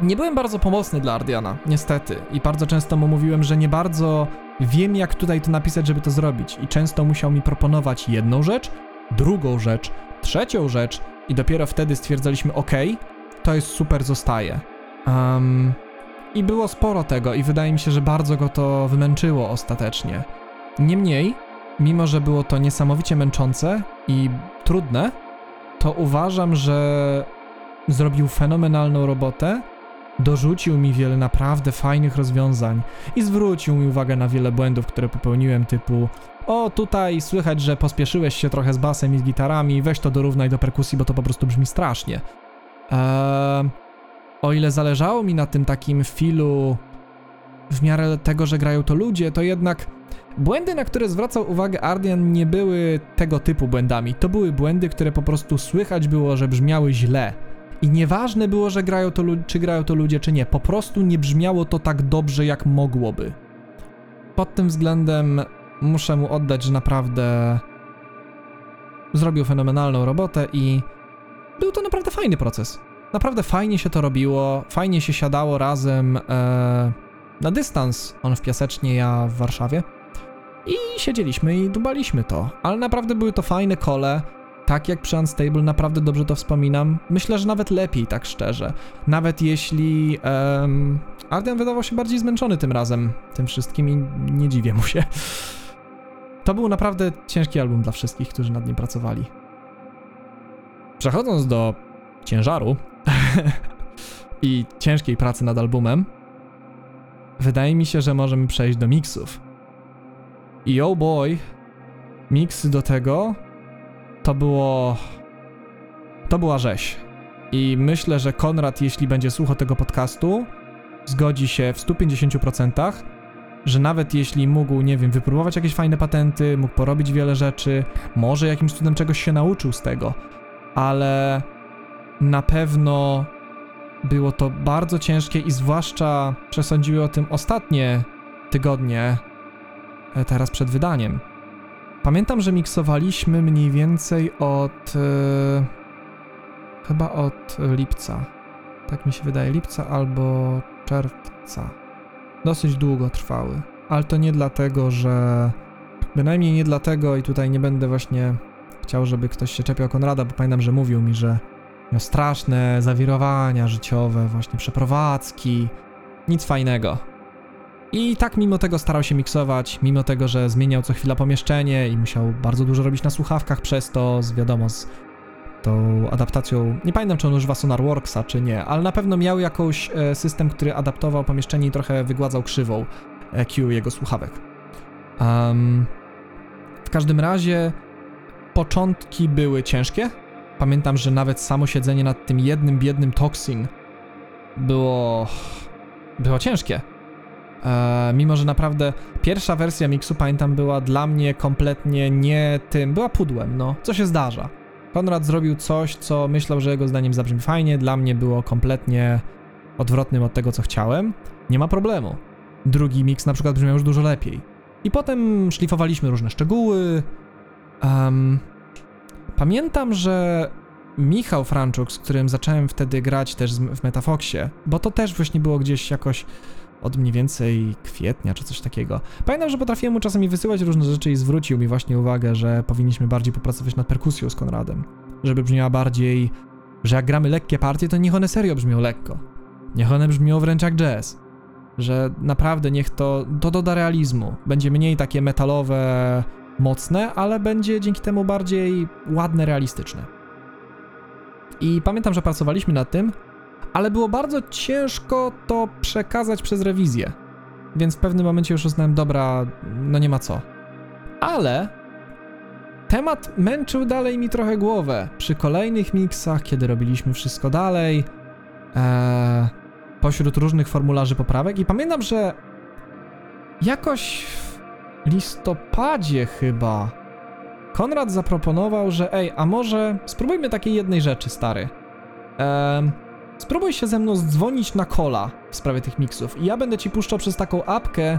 nie byłem bardzo pomocny dla Ardiana, niestety. I bardzo często mu mówiłem, że nie bardzo wiem, jak tutaj to napisać, żeby to zrobić. I często musiał mi proponować jedną rzecz, drugą rzecz, trzecią rzecz i dopiero wtedy stwierdzaliśmy, ok, to jest super, zostaje. Um, I było sporo tego i wydaje mi się, że bardzo go to wymęczyło ostatecznie. Niemniej, mimo że było to niesamowicie męczące i trudne, to uważam, że zrobił fenomenalną robotę, dorzucił mi wiele naprawdę fajnych rozwiązań i zwrócił mi uwagę na wiele błędów, które popełniłem, typu o, tutaj słychać, że pospieszyłeś się trochę z basem i z gitarami, weź to dorównaj do perkusji, bo to po prostu brzmi strasznie. Eee, o ile zależało mi na tym takim filu w miarę tego, że grają to ludzie, to jednak błędy, na które zwracał uwagę Ardian, nie były tego typu błędami. To były błędy, które po prostu słychać było, że brzmiały źle. I nieważne było, że grają to, czy grają to ludzie, czy nie, po prostu nie brzmiało to tak dobrze, jak mogłoby. Pod tym względem muszę mu oddać, że naprawdę zrobił fenomenalną robotę i był to naprawdę fajny proces. Naprawdę fajnie się to robiło, fajnie się siadało razem e, na dystans, on w Piasecznie, ja w Warszawie. I siedzieliśmy i dubaliśmy to, ale naprawdę były to fajne kole, tak jak przy Unstable, naprawdę dobrze to wspominam. Myślę, że nawet lepiej, tak szczerze. Nawet jeśli um, Arden wydawał się bardziej zmęczony tym razem, tym wszystkim i nie dziwię mu się. To był naprawdę ciężki album dla wszystkich, którzy nad nim pracowali. Przechodząc do ciężaru i ciężkiej pracy nad albumem, wydaje mi się, że możemy przejść do miksów. I oh boy, miks do tego to było. To była rzeź. I myślę, że Konrad, jeśli będzie słuchał tego podcastu, zgodzi się w 150%, że nawet jeśli mógł, nie wiem, wypróbować jakieś fajne patenty, mógł porobić wiele rzeczy, może jakimś cudem czegoś się nauczył z tego, ale na pewno było to bardzo ciężkie i zwłaszcza przesądziły o tym ostatnie tygodnie, e, teraz przed wydaniem. Pamiętam, że miksowaliśmy mniej więcej od. Yy, chyba od lipca. Tak mi się wydaje, lipca albo czerwca dosyć długo trwały. Ale to nie dlatego, że. Bynajmniej nie dlatego, i tutaj nie będę właśnie chciał, żeby ktoś się czepiał Konrada, bo pamiętam, że mówił mi, że miał straszne zawirowania życiowe, właśnie przeprowadzki. Nic fajnego. I tak mimo tego starał się miksować, mimo tego, że zmieniał co chwila pomieszczenie i musiał bardzo dużo robić na słuchawkach przez to, z wiadomo, z tą adaptacją. Nie pamiętam, czy on używa SonarWorksa, czy nie, ale na pewno miał jakiś e, system, który adaptował pomieszczenie i trochę wygładzał krzywą EQ jego słuchawek. Um, w każdym razie początki były ciężkie. Pamiętam, że nawet samo siedzenie nad tym jednym biednym Toxin było. było ciężkie. E, mimo, że naprawdę pierwsza wersja miksu, pamiętam, była dla mnie kompletnie nie tym, była pudłem, no, co się zdarza. Konrad zrobił coś, co myślał, że jego zdaniem zabrzmi fajnie, dla mnie było kompletnie odwrotnym od tego, co chciałem. Nie ma problemu. Drugi mix na przykład brzmiał już dużo lepiej. I potem szlifowaliśmy różne szczegóły. Um, pamiętam, że Michał Franczuk, z którym zacząłem wtedy grać też w Metafoxie, bo to też właśnie było gdzieś jakoś od mniej więcej kwietnia czy coś takiego. Pamiętam, że potrafiłem mu czasami wysyłać różne rzeczy i zwrócił mi właśnie uwagę, że powinniśmy bardziej popracować nad perkusją z Konradem. Żeby brzmiała bardziej, że jak gramy lekkie partie, to niech one serio brzmią lekko. Niech one brzmią wręcz jak jazz. Że naprawdę niech to, to doda realizmu. Będzie mniej takie metalowe, mocne, ale będzie dzięki temu bardziej ładne, realistyczne. I pamiętam, że pracowaliśmy nad tym, ale było bardzo ciężko to przekazać przez rewizję. Więc w pewnym momencie już uznałem, dobra, no nie ma co. Ale temat męczył dalej mi trochę głowę. Przy kolejnych miksach, kiedy robiliśmy wszystko dalej, e, pośród różnych formularzy poprawek. I pamiętam, że jakoś w listopadzie chyba Konrad zaproponował, że ej, a może spróbujmy takiej jednej rzeczy, stary. Ehm, spróbuj się ze mną dzwonić na kola w sprawie tych miksów i ja będę ci puszczał przez taką apkę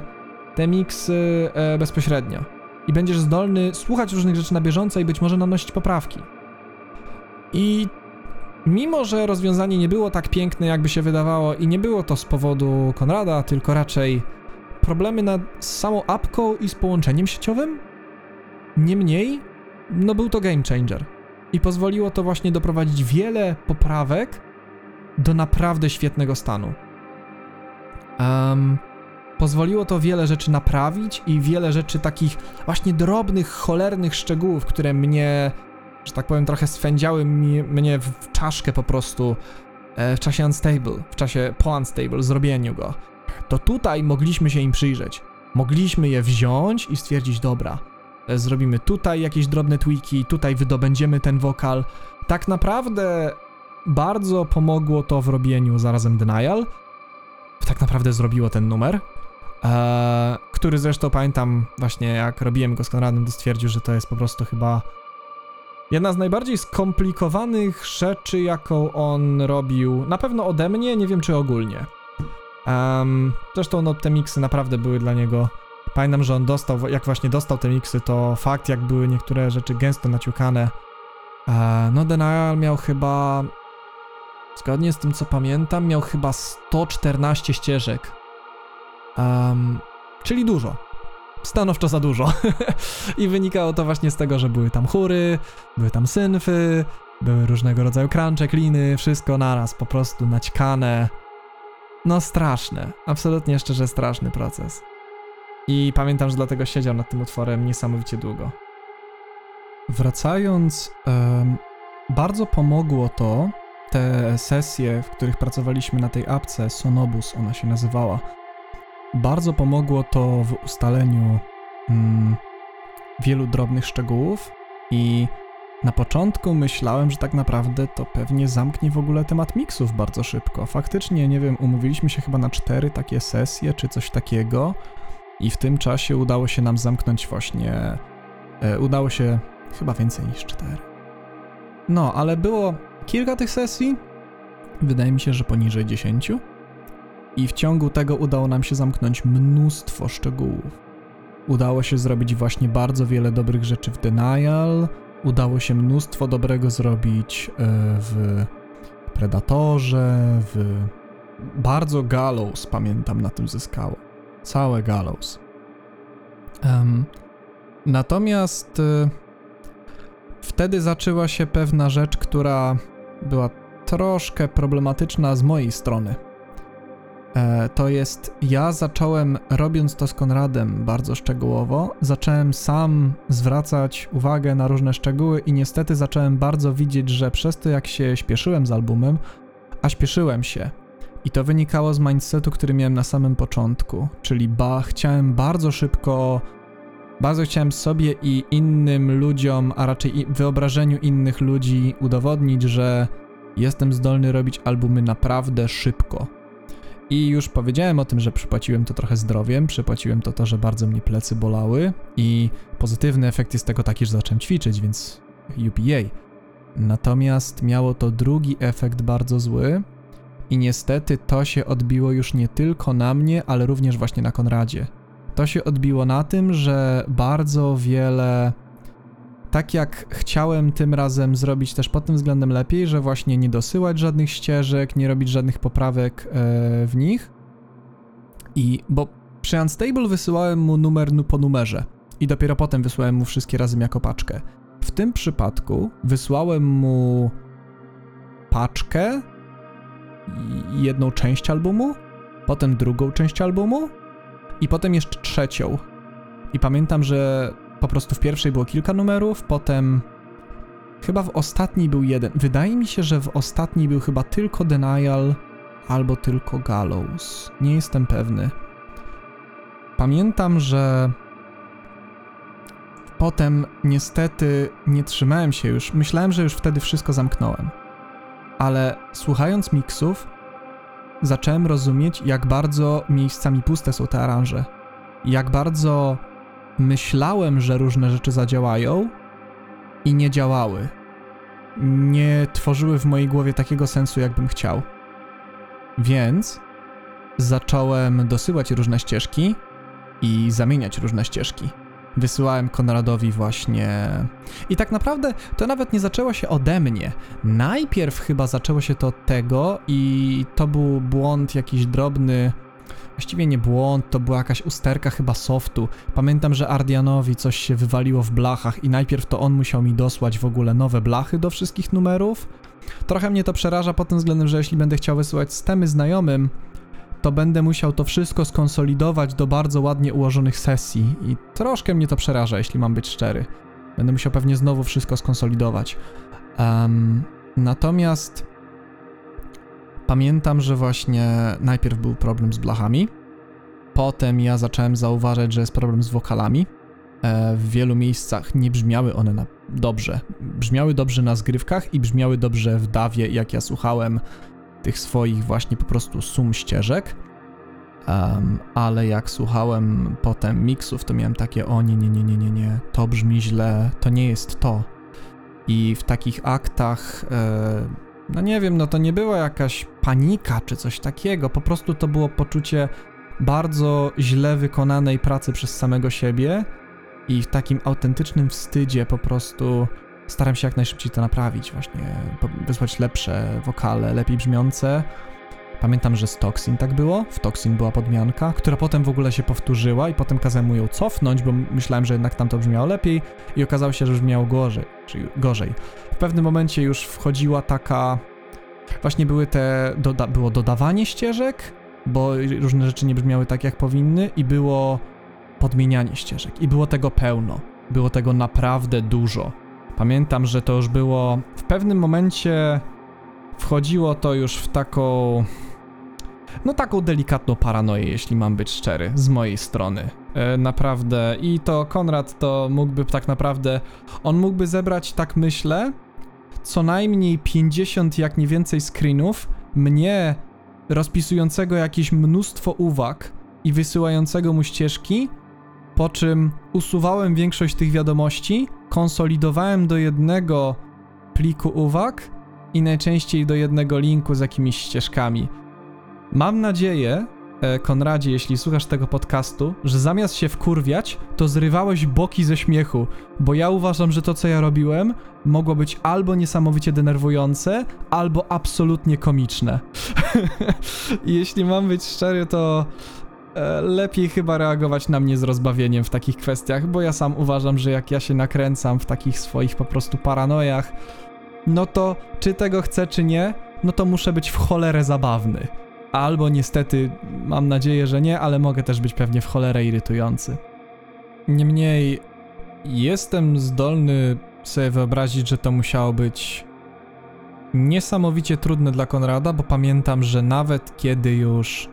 te miksy e, bezpośrednio. I będziesz zdolny słuchać różnych rzeczy na bieżąco i być może nanosić poprawki. I mimo, że rozwiązanie nie było tak piękne, jakby się wydawało, i nie było to z powodu Konrada, tylko raczej problemy nad z samą apką i z połączeniem sieciowym, niemniej, no był to game changer. I pozwoliło to właśnie doprowadzić wiele poprawek do naprawdę świetnego stanu. Um, pozwoliło to wiele rzeczy naprawić i wiele rzeczy takich właśnie drobnych, cholernych szczegółów, które mnie, że tak powiem, trochę swędziały mi, mnie w czaszkę po prostu e, w czasie unstable, w czasie po unstable, zrobieniu go. To tutaj mogliśmy się im przyjrzeć. Mogliśmy je wziąć i stwierdzić, dobra, e, zrobimy tutaj jakieś drobne tweaki, tutaj wydobędziemy ten wokal. Tak naprawdę bardzo pomogło to w robieniu zarazem Denial. Tak naprawdę zrobiło ten numer. Eee, który zresztą pamiętam właśnie jak robiłem go z Konradem, to stwierdził, że to jest po prostu chyba jedna z najbardziej skomplikowanych rzeczy, jaką on robił. Na pewno ode mnie, nie wiem czy ogólnie. Um, zresztą no, te miksy naprawdę były dla niego. Pamiętam, że on dostał, jak właśnie dostał te miksy, to fakt, jak były niektóre rzeczy gęsto naciukane. Eee, no, Denial miał chyba. Zgodnie z tym, co pamiętam, miał chyba 114 ścieżek. Um, czyli dużo. Stanowczo za dużo. I wynikało to właśnie z tego, że były tam chóry, były tam synfy, były różnego rodzaju crunche, kliny, wszystko naraz, po prostu naćkane. No straszne, absolutnie szczerze straszny proces. I pamiętam, że dlatego siedział nad tym utworem niesamowicie długo. Wracając, em, bardzo pomogło to, te sesje, w których pracowaliśmy na tej apce, Sonobus ona się nazywała. Bardzo pomogło to w ustaleniu mm, wielu drobnych szczegółów i na początku myślałem, że tak naprawdę to pewnie zamknie w ogóle temat miksów bardzo szybko. Faktycznie, nie wiem, umówiliśmy się chyba na cztery takie sesje czy coś takiego i w tym czasie udało się nam zamknąć właśnie. E, udało się chyba więcej niż cztery. No, ale było kilka tych sesji. Wydaje mi się, że poniżej dziesięciu. I w ciągu tego udało nam się zamknąć mnóstwo szczegółów. Udało się zrobić właśnie bardzo wiele dobrych rzeczy w Denial. Udało się mnóstwo dobrego zrobić e, w Predatorze, w. Bardzo Gallows, pamiętam, na tym zyskało. Całe Gallows. Em, natomiast e, wtedy zaczęła się pewna rzecz, która była troszkę problematyczna z mojej strony. E, to jest, ja zacząłem, robiąc to z Konradem bardzo szczegółowo, zacząłem sam zwracać uwagę na różne szczegóły i niestety zacząłem bardzo widzieć, że przez to jak się śpieszyłem z albumem, a śpieszyłem się, i to wynikało z mindsetu, który miałem na samym początku, czyli ba, chciałem bardzo szybko, bardzo chciałem sobie i innym ludziom, a raczej wyobrażeniu innych ludzi udowodnić, że jestem zdolny robić albumy naprawdę szybko. I już powiedziałem o tym, że przypłaciłem to trochę zdrowiem, przypłaciłem to to, że bardzo mnie plecy bolały i pozytywny efekt jest tego taki, że zacząłem ćwiczyć, więc UPA. Natomiast miało to drugi efekt bardzo zły i niestety to się odbiło już nie tylko na mnie, ale również właśnie na Konradzie. To się odbiło na tym, że bardzo wiele tak jak chciałem tym razem zrobić też pod tym względem lepiej, że właśnie nie dosyłać żadnych ścieżek, nie robić żadnych poprawek e, w nich. I bo przy Unstable wysyłałem mu numer nu- po numerze i dopiero potem wysłałem mu wszystkie razem jako paczkę. W tym przypadku wysłałem mu paczkę jedną część albumu, potem drugą część albumu i potem jeszcze trzecią. I pamiętam, że po prostu w pierwszej było kilka numerów, potem chyba w ostatniej był jeden. Wydaje mi się, że w ostatniej był chyba tylko Denial albo tylko Gallows. Nie jestem pewny. Pamiętam, że potem niestety nie trzymałem się już. Myślałem, że już wtedy wszystko zamknąłem. Ale słuchając miksów, zacząłem rozumieć, jak bardzo miejscami puste są te aranże. Jak bardzo myślałem, że różne rzeczy zadziałają i nie działały. Nie tworzyły w mojej głowie takiego sensu, jakbym chciał. Więc zacząłem dosyłać różne ścieżki i zamieniać różne ścieżki. Wysyłałem Konradowi właśnie. I tak naprawdę to nawet nie zaczęło się ode mnie. Najpierw chyba zaczęło się to od tego, i to był błąd jakiś drobny. Właściwie nie błąd, to była jakaś usterka chyba softu. Pamiętam, że Ardianowi coś się wywaliło w blachach i najpierw to on musiał mi dosłać w ogóle nowe blachy do wszystkich numerów. Trochę mnie to przeraża pod tym względem, że jeśli będę chciał wysyłać stemy znajomym, to będę musiał to wszystko skonsolidować do bardzo ładnie ułożonych sesji i troszkę mnie to przeraża, jeśli mam być szczery. Będę musiał pewnie znowu wszystko skonsolidować. Em, natomiast pamiętam, że właśnie najpierw był problem z blachami, potem ja zacząłem zauważać, że jest problem z wokalami. E, w wielu miejscach nie brzmiały one na dobrze. Brzmiały dobrze na zgrywkach i brzmiały dobrze w dawie, jak ja słuchałem tych swoich właśnie po prostu sum ścieżek. Em, ale jak słuchałem potem miksów, to miałem takie, o nie, nie, nie, nie, nie, nie, to brzmi źle, to nie jest to. I w takich aktach, e, no nie wiem, no to nie była jakaś panika czy coś takiego, po prostu to było poczucie bardzo źle wykonanej pracy przez samego siebie i w takim autentycznym wstydzie po prostu staram się jak najszybciej to naprawić, właśnie wysłać lepsze wokale, lepiej brzmiące. Pamiętam, że z Toxin tak było, w Toxin była podmianka, która potem w ogóle się powtórzyła i potem kazałem mu ją cofnąć, bo myślałem, że jednak tam to brzmiało lepiej i okazało się, że brzmiało gorzej, czyli gorzej. W pewnym momencie już wchodziła taka... Właśnie były te... Doda było dodawanie ścieżek, bo różne rzeczy nie brzmiały tak, jak powinny i było podmienianie ścieżek i było tego pełno. Było tego naprawdę dużo. Pamiętam, że to już było w pewnym momencie wchodziło to już w taką no taką delikatną paranoję, jeśli mam być szczery, z mojej strony. E, naprawdę i to Konrad to mógłby tak naprawdę on mógłby zebrać tak myślę co najmniej 50 jak nie więcej screenów mnie rozpisującego jakieś mnóstwo uwag i wysyłającego mu ścieżki, po czym usuwałem większość tych wiadomości, konsolidowałem do jednego pliku uwag i najczęściej do jednego linku z jakimiś ścieżkami. Mam nadzieję, e, Konradzie, jeśli słuchasz tego podcastu, że zamiast się wkurwiać, to zrywałeś boki ze śmiechu, bo ja uważam, że to, co ja robiłem, mogło być albo niesamowicie denerwujące, albo absolutnie komiczne. Jeśli mam być szczery, to lepiej chyba reagować na mnie z rozbawieniem w takich kwestiach, bo ja sam uważam, że jak ja się nakręcam w takich swoich po prostu paranojach, no to czy tego chcę, czy nie, no to muszę być w cholerę zabawny. Albo niestety, mam nadzieję, że nie, ale mogę też być pewnie w cholerę irytujący. Niemniej, jestem zdolny sobie wyobrazić, że to musiało być niesamowicie trudne dla Konrada, bo pamiętam, że nawet kiedy już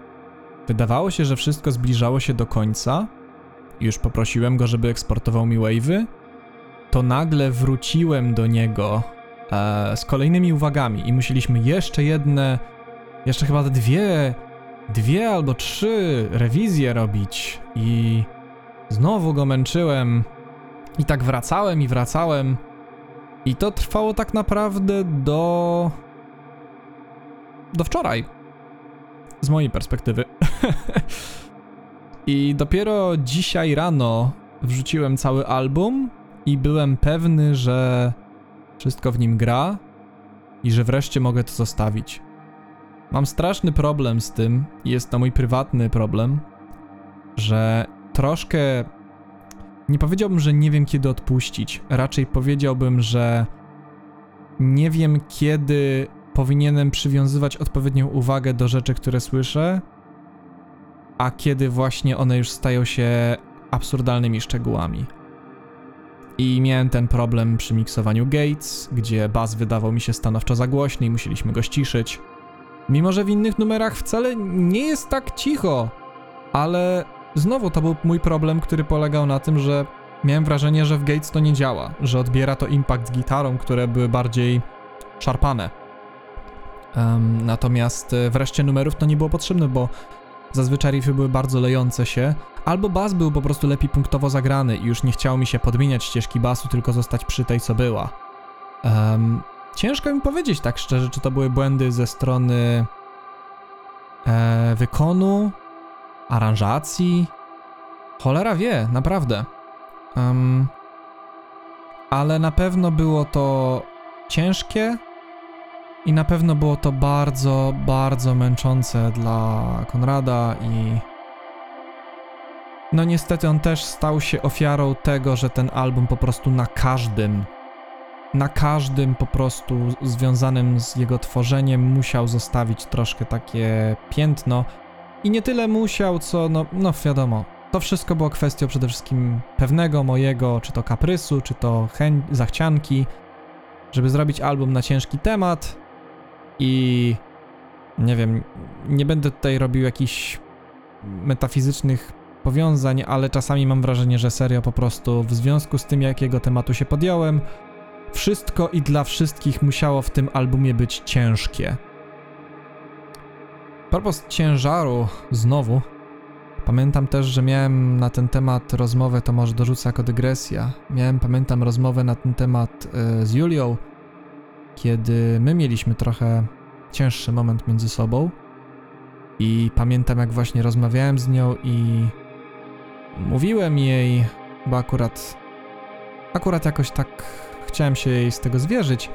wydawało się, że wszystko zbliżało się do końca, już poprosiłem go, żeby eksportował mi wave'y, to nagle wróciłem do niego e, z kolejnymi uwagami i musieliśmy jeszcze jedne, jeszcze chyba dwie, dwie albo trzy rewizje robić. I znowu go męczyłem. I tak wracałem i wracałem. I to trwało tak naprawdę do do wczoraj z mojej perspektywy. I dopiero dzisiaj rano wrzuciłem cały album i byłem pewny, że wszystko w nim gra i że wreszcie mogę to zostawić. Mam straszny problem z tym, jest to mój prywatny problem, że troszkę nie powiedziałbym, że nie wiem kiedy odpuścić. Raczej powiedziałbym, że nie wiem kiedy powinienem przywiązywać odpowiednią uwagę do rzeczy, które słyszę, a kiedy właśnie one już stają się absurdalnymi szczegółami. I miałem ten problem przy miksowaniu Gates, gdzie bas wydawał mi się stanowczo za głośny i musieliśmy go ściszyć. Mimo, że w innych numerach wcale nie jest tak cicho, ale znowu to był mój problem, który polegał na tym, że miałem wrażenie, że w Gates to nie działa, że odbiera to impact z gitarą, które były bardziej szarpane. Em, natomiast e, w reszcie numerów to nie było potrzebne, bo zazwyczaj riffy były bardzo lejące się, albo bas był po prostu lepiej punktowo zagrany i już nie chciało mi się podmieniać ścieżki basu, tylko zostać przy tej, co była. Em, ciężko mi powiedzieć tak szczerze, czy to były błędy ze strony e, wykonu, aranżacji. Cholera wie, naprawdę. Em, ale na pewno było to ciężkie i na pewno było to bardzo, bardzo męczące dla Konrada i no niestety on też stał się ofiarą tego, że ten album po prostu na każdym na każdym po prostu związanym z jego tworzeniem musiał zostawić troszkę takie piętno. I nie tyle musiał, co no, no wiadomo, to wszystko było kwestią przede wszystkim pewnego mojego, czy to kaprysu, czy to chęć, zachcianki, żeby zrobić album na ciężki temat i nie wiem, nie będę tutaj robił jakichś metafizycznych powiązań, ale czasami mam wrażenie, że serio po prostu w związku z tym, jakiego tematu się podjąłem, wszystko i dla wszystkich musiało w tym albumie być ciężkie. Propos ciężaru, znowu, Pamiętam też, że miałem na ten temat rozmowę, to może dorzucę jako dygresja. Miałem, pamiętam, rozmowę na ten temat y, z Julią, kiedy my mieliśmy trochę cięższy moment między sobą. I pamiętam, jak właśnie rozmawiałem z nią i mówiłem jej, bo akurat, akurat jakoś tak chciałem się jej z tego zwierzyć,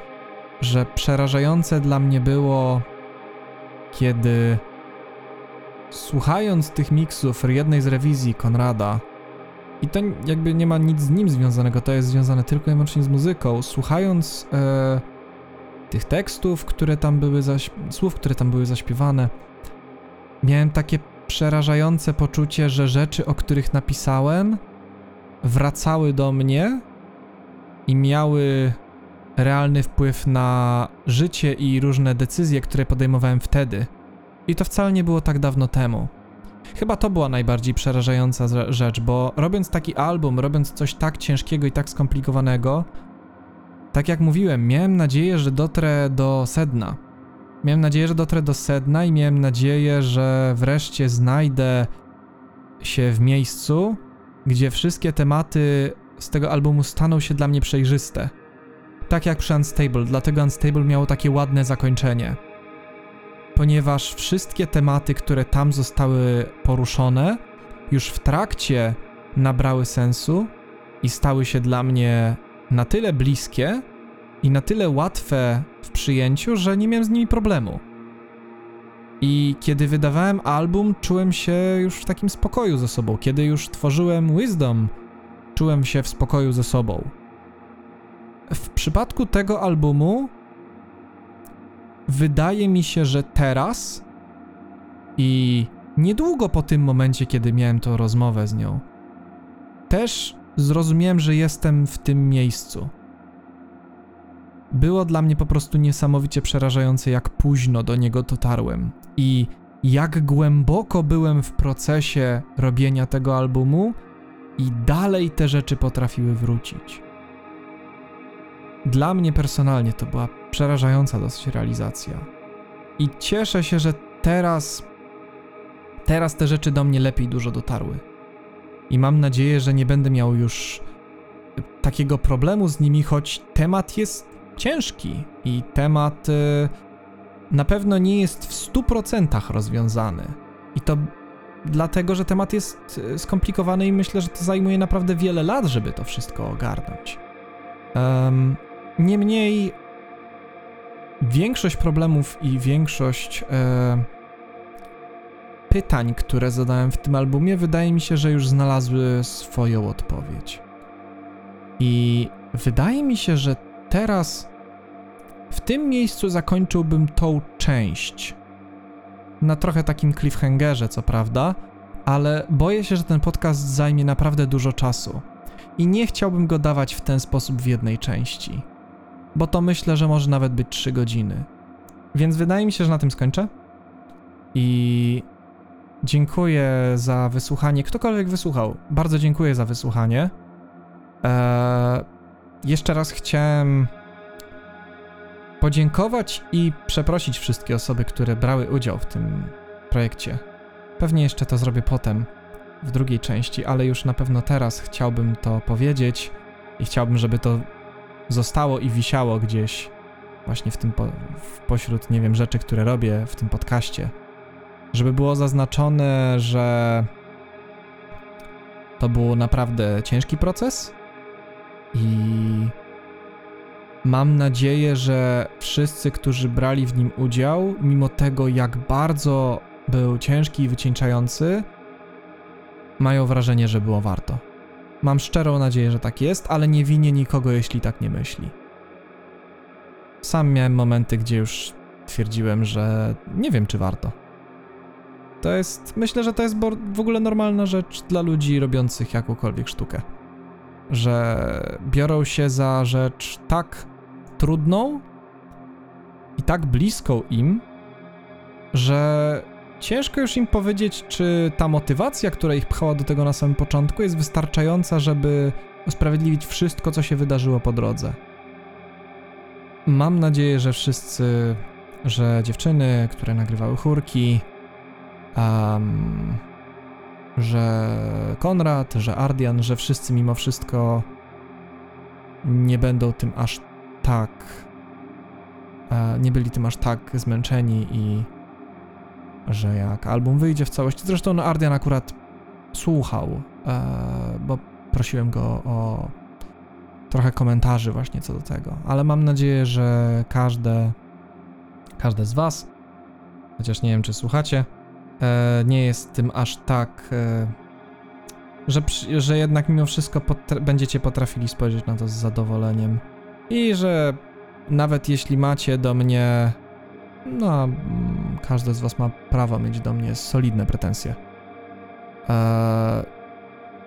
że przerażające dla mnie było, kiedy Słuchając tych miksów jednej z rewizji Konrada, i to jakby nie ma nic z nim związanego, to jest związane tylko i wyłącznie z muzyką. Słuchając e, tych tekstów, które tam były, słów, które tam były zaśpiewane, miałem takie przerażające poczucie, że rzeczy, o których napisałem, wracały do mnie i miały realny wpływ na życie i różne decyzje, które podejmowałem wtedy. I to wcale nie było tak dawno temu. Chyba to była najbardziej przerażająca rzecz, bo robiąc taki album, robiąc coś tak ciężkiego i tak skomplikowanego, tak jak mówiłem, miałem nadzieję, że dotrę do sedna. Miałem nadzieję, że dotrę do sedna i miałem nadzieję, że wreszcie znajdę się w miejscu, gdzie wszystkie tematy z tego albumu staną się dla mnie przejrzyste. Tak jak przy Unstable, dlatego Unstable miało takie ładne zakończenie ponieważ wszystkie tematy, które tam zostały poruszone, już w trakcie nabrały sensu i stały się dla mnie na tyle bliskie i na tyle łatwe w przyjęciu, że nie miałem z nimi problemu. I kiedy wydawałem album, czułem się już w takim spokoju ze sobą. Kiedy już tworzyłem Wisdom, czułem się w spokoju ze sobą. W przypadku tego albumu wydaje mi się, że teraz i niedługo po tym momencie, kiedy miałem tą rozmowę z nią, też zrozumiałem, że jestem w tym miejscu. Było dla mnie po prostu niesamowicie przerażające, jak późno do niego dotarłem i jak głęboko byłem w procesie robienia tego albumu i dalej te rzeczy potrafiły wrócić. Dla mnie personalnie to była przerażająca dosyć realizacja. I cieszę się, że teraz teraz te rzeczy do mnie lepiej dużo dotarły. I mam nadzieję, że nie będę miał już takiego problemu z nimi, choć temat jest ciężki i temat y, na pewno nie jest w 100% rozwiązany. I to dlatego, że temat jest y, skomplikowany i myślę, że to zajmuje naprawdę wiele lat, żeby to wszystko ogarnąć. Um, Niemniej większość problemów i większość e, pytań, które zadałem w tym albumie, wydaje mi się, że już znalazły swoją odpowiedź. I wydaje mi się, że teraz w tym miejscu zakończyłbym tą część. Na trochę takim cliffhangerze, co prawda, ale boję się, że ten podcast zajmie naprawdę dużo czasu. I nie chciałbym go dawać w ten sposób w jednej części. Bo to myślę, że może nawet być 3 godziny. Więc wydaje mi się, że na tym skończę. I dziękuję za wysłuchanie. Ktokolwiek wysłuchał, bardzo dziękuję za wysłuchanie. Eee, jeszcze raz chciałem podziękować i przeprosić wszystkie osoby, które brały udział w tym projekcie. Pewnie jeszcze to zrobię potem, w drugiej części, ale już na pewno teraz chciałbym to powiedzieć i chciałbym, żeby to zostało i wisiało gdzieś właśnie w tym po, w pośród, nie wiem, rzeczy, które robię w tym podcaście. Żeby było zaznaczone, że to był naprawdę ciężki proces i mam nadzieję, że wszyscy, którzy brali w nim udział, mimo tego, jak bardzo był ciężki i wycieńczający, mają wrażenie, że było warto. Mam szczerą nadzieję, że tak jest, ale nie winię nikogo, jeśli tak nie myśli. Sam miałem momenty, gdzie już twierdziłem, że nie wiem, czy warto. To jest, myślę, że to jest w ogóle normalna rzecz dla ludzi robiących jakąkolwiek sztukę. Że biorą się za rzecz tak trudną i tak bliską im, że ciężko już im powiedzieć, czy ta motywacja, która ich pchała do tego na samym początku, jest wystarczająca, żeby usprawiedliwić wszystko, co się wydarzyło po drodze. Mam nadzieję, że wszyscy, że dziewczyny, które nagrywały chórki, um, że Konrad, że Ardian, że wszyscy mimo wszystko nie będą tym aż tak, e, nie byli tym aż tak zmęczeni i że jak album wyjdzie w całości, zresztą no Ardian akurat słuchał, e, bo prosiłem go o trochę komentarzy właśnie co do tego, ale mam nadzieję, że każde, każde z was, chociaż nie wiem czy słuchacie, e, nie jest tym aż tak, e, że, że jednak mimo wszystko potra- będziecie potrafili spojrzeć na to z zadowoleniem i że nawet jeśli macie do mnie, no mm, każdy z was ma prawo mieć do mnie solidne pretensje, e,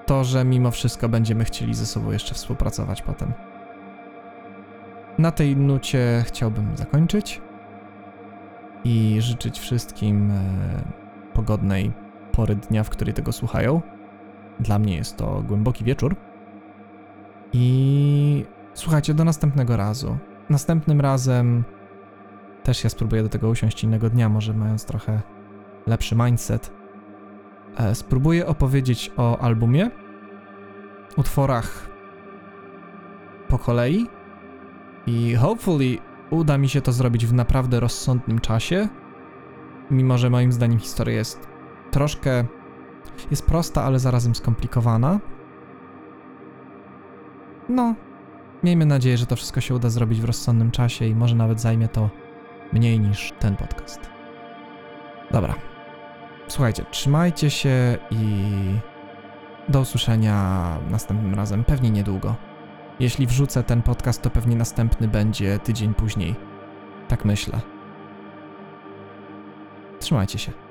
to, że mimo wszystko będziemy chcieli ze sobą jeszcze współpracować potem. Na tej nucie chciałbym zakończyć i życzyć wszystkim e, pogodnej pory dnia, w której tego słuchają. Dla mnie jest to głęboki wieczór. I słuchajcie, do następnego razu. Następnym razem też ja spróbuję do tego usiąść innego dnia, może mając trochę lepszy mindset. E, spróbuję opowiedzieć o albumie, utworach po kolei i hopefully uda mi się to zrobić w naprawdę rozsądnym czasie, mimo że moim zdaniem historia jest troszkę jest prosta, ale zarazem skomplikowana. No, miejmy nadzieję, że to wszystko się uda zrobić w rozsądnym czasie i może nawet zajmie to mniej niż ten podcast. Dobra. Słuchajcie, trzymajcie się i do usłyszenia następnym razem, pewnie niedługo. Jeśli wrzucę ten podcast, to pewnie następny będzie tydzień później. Tak myślę. Trzymajcie się.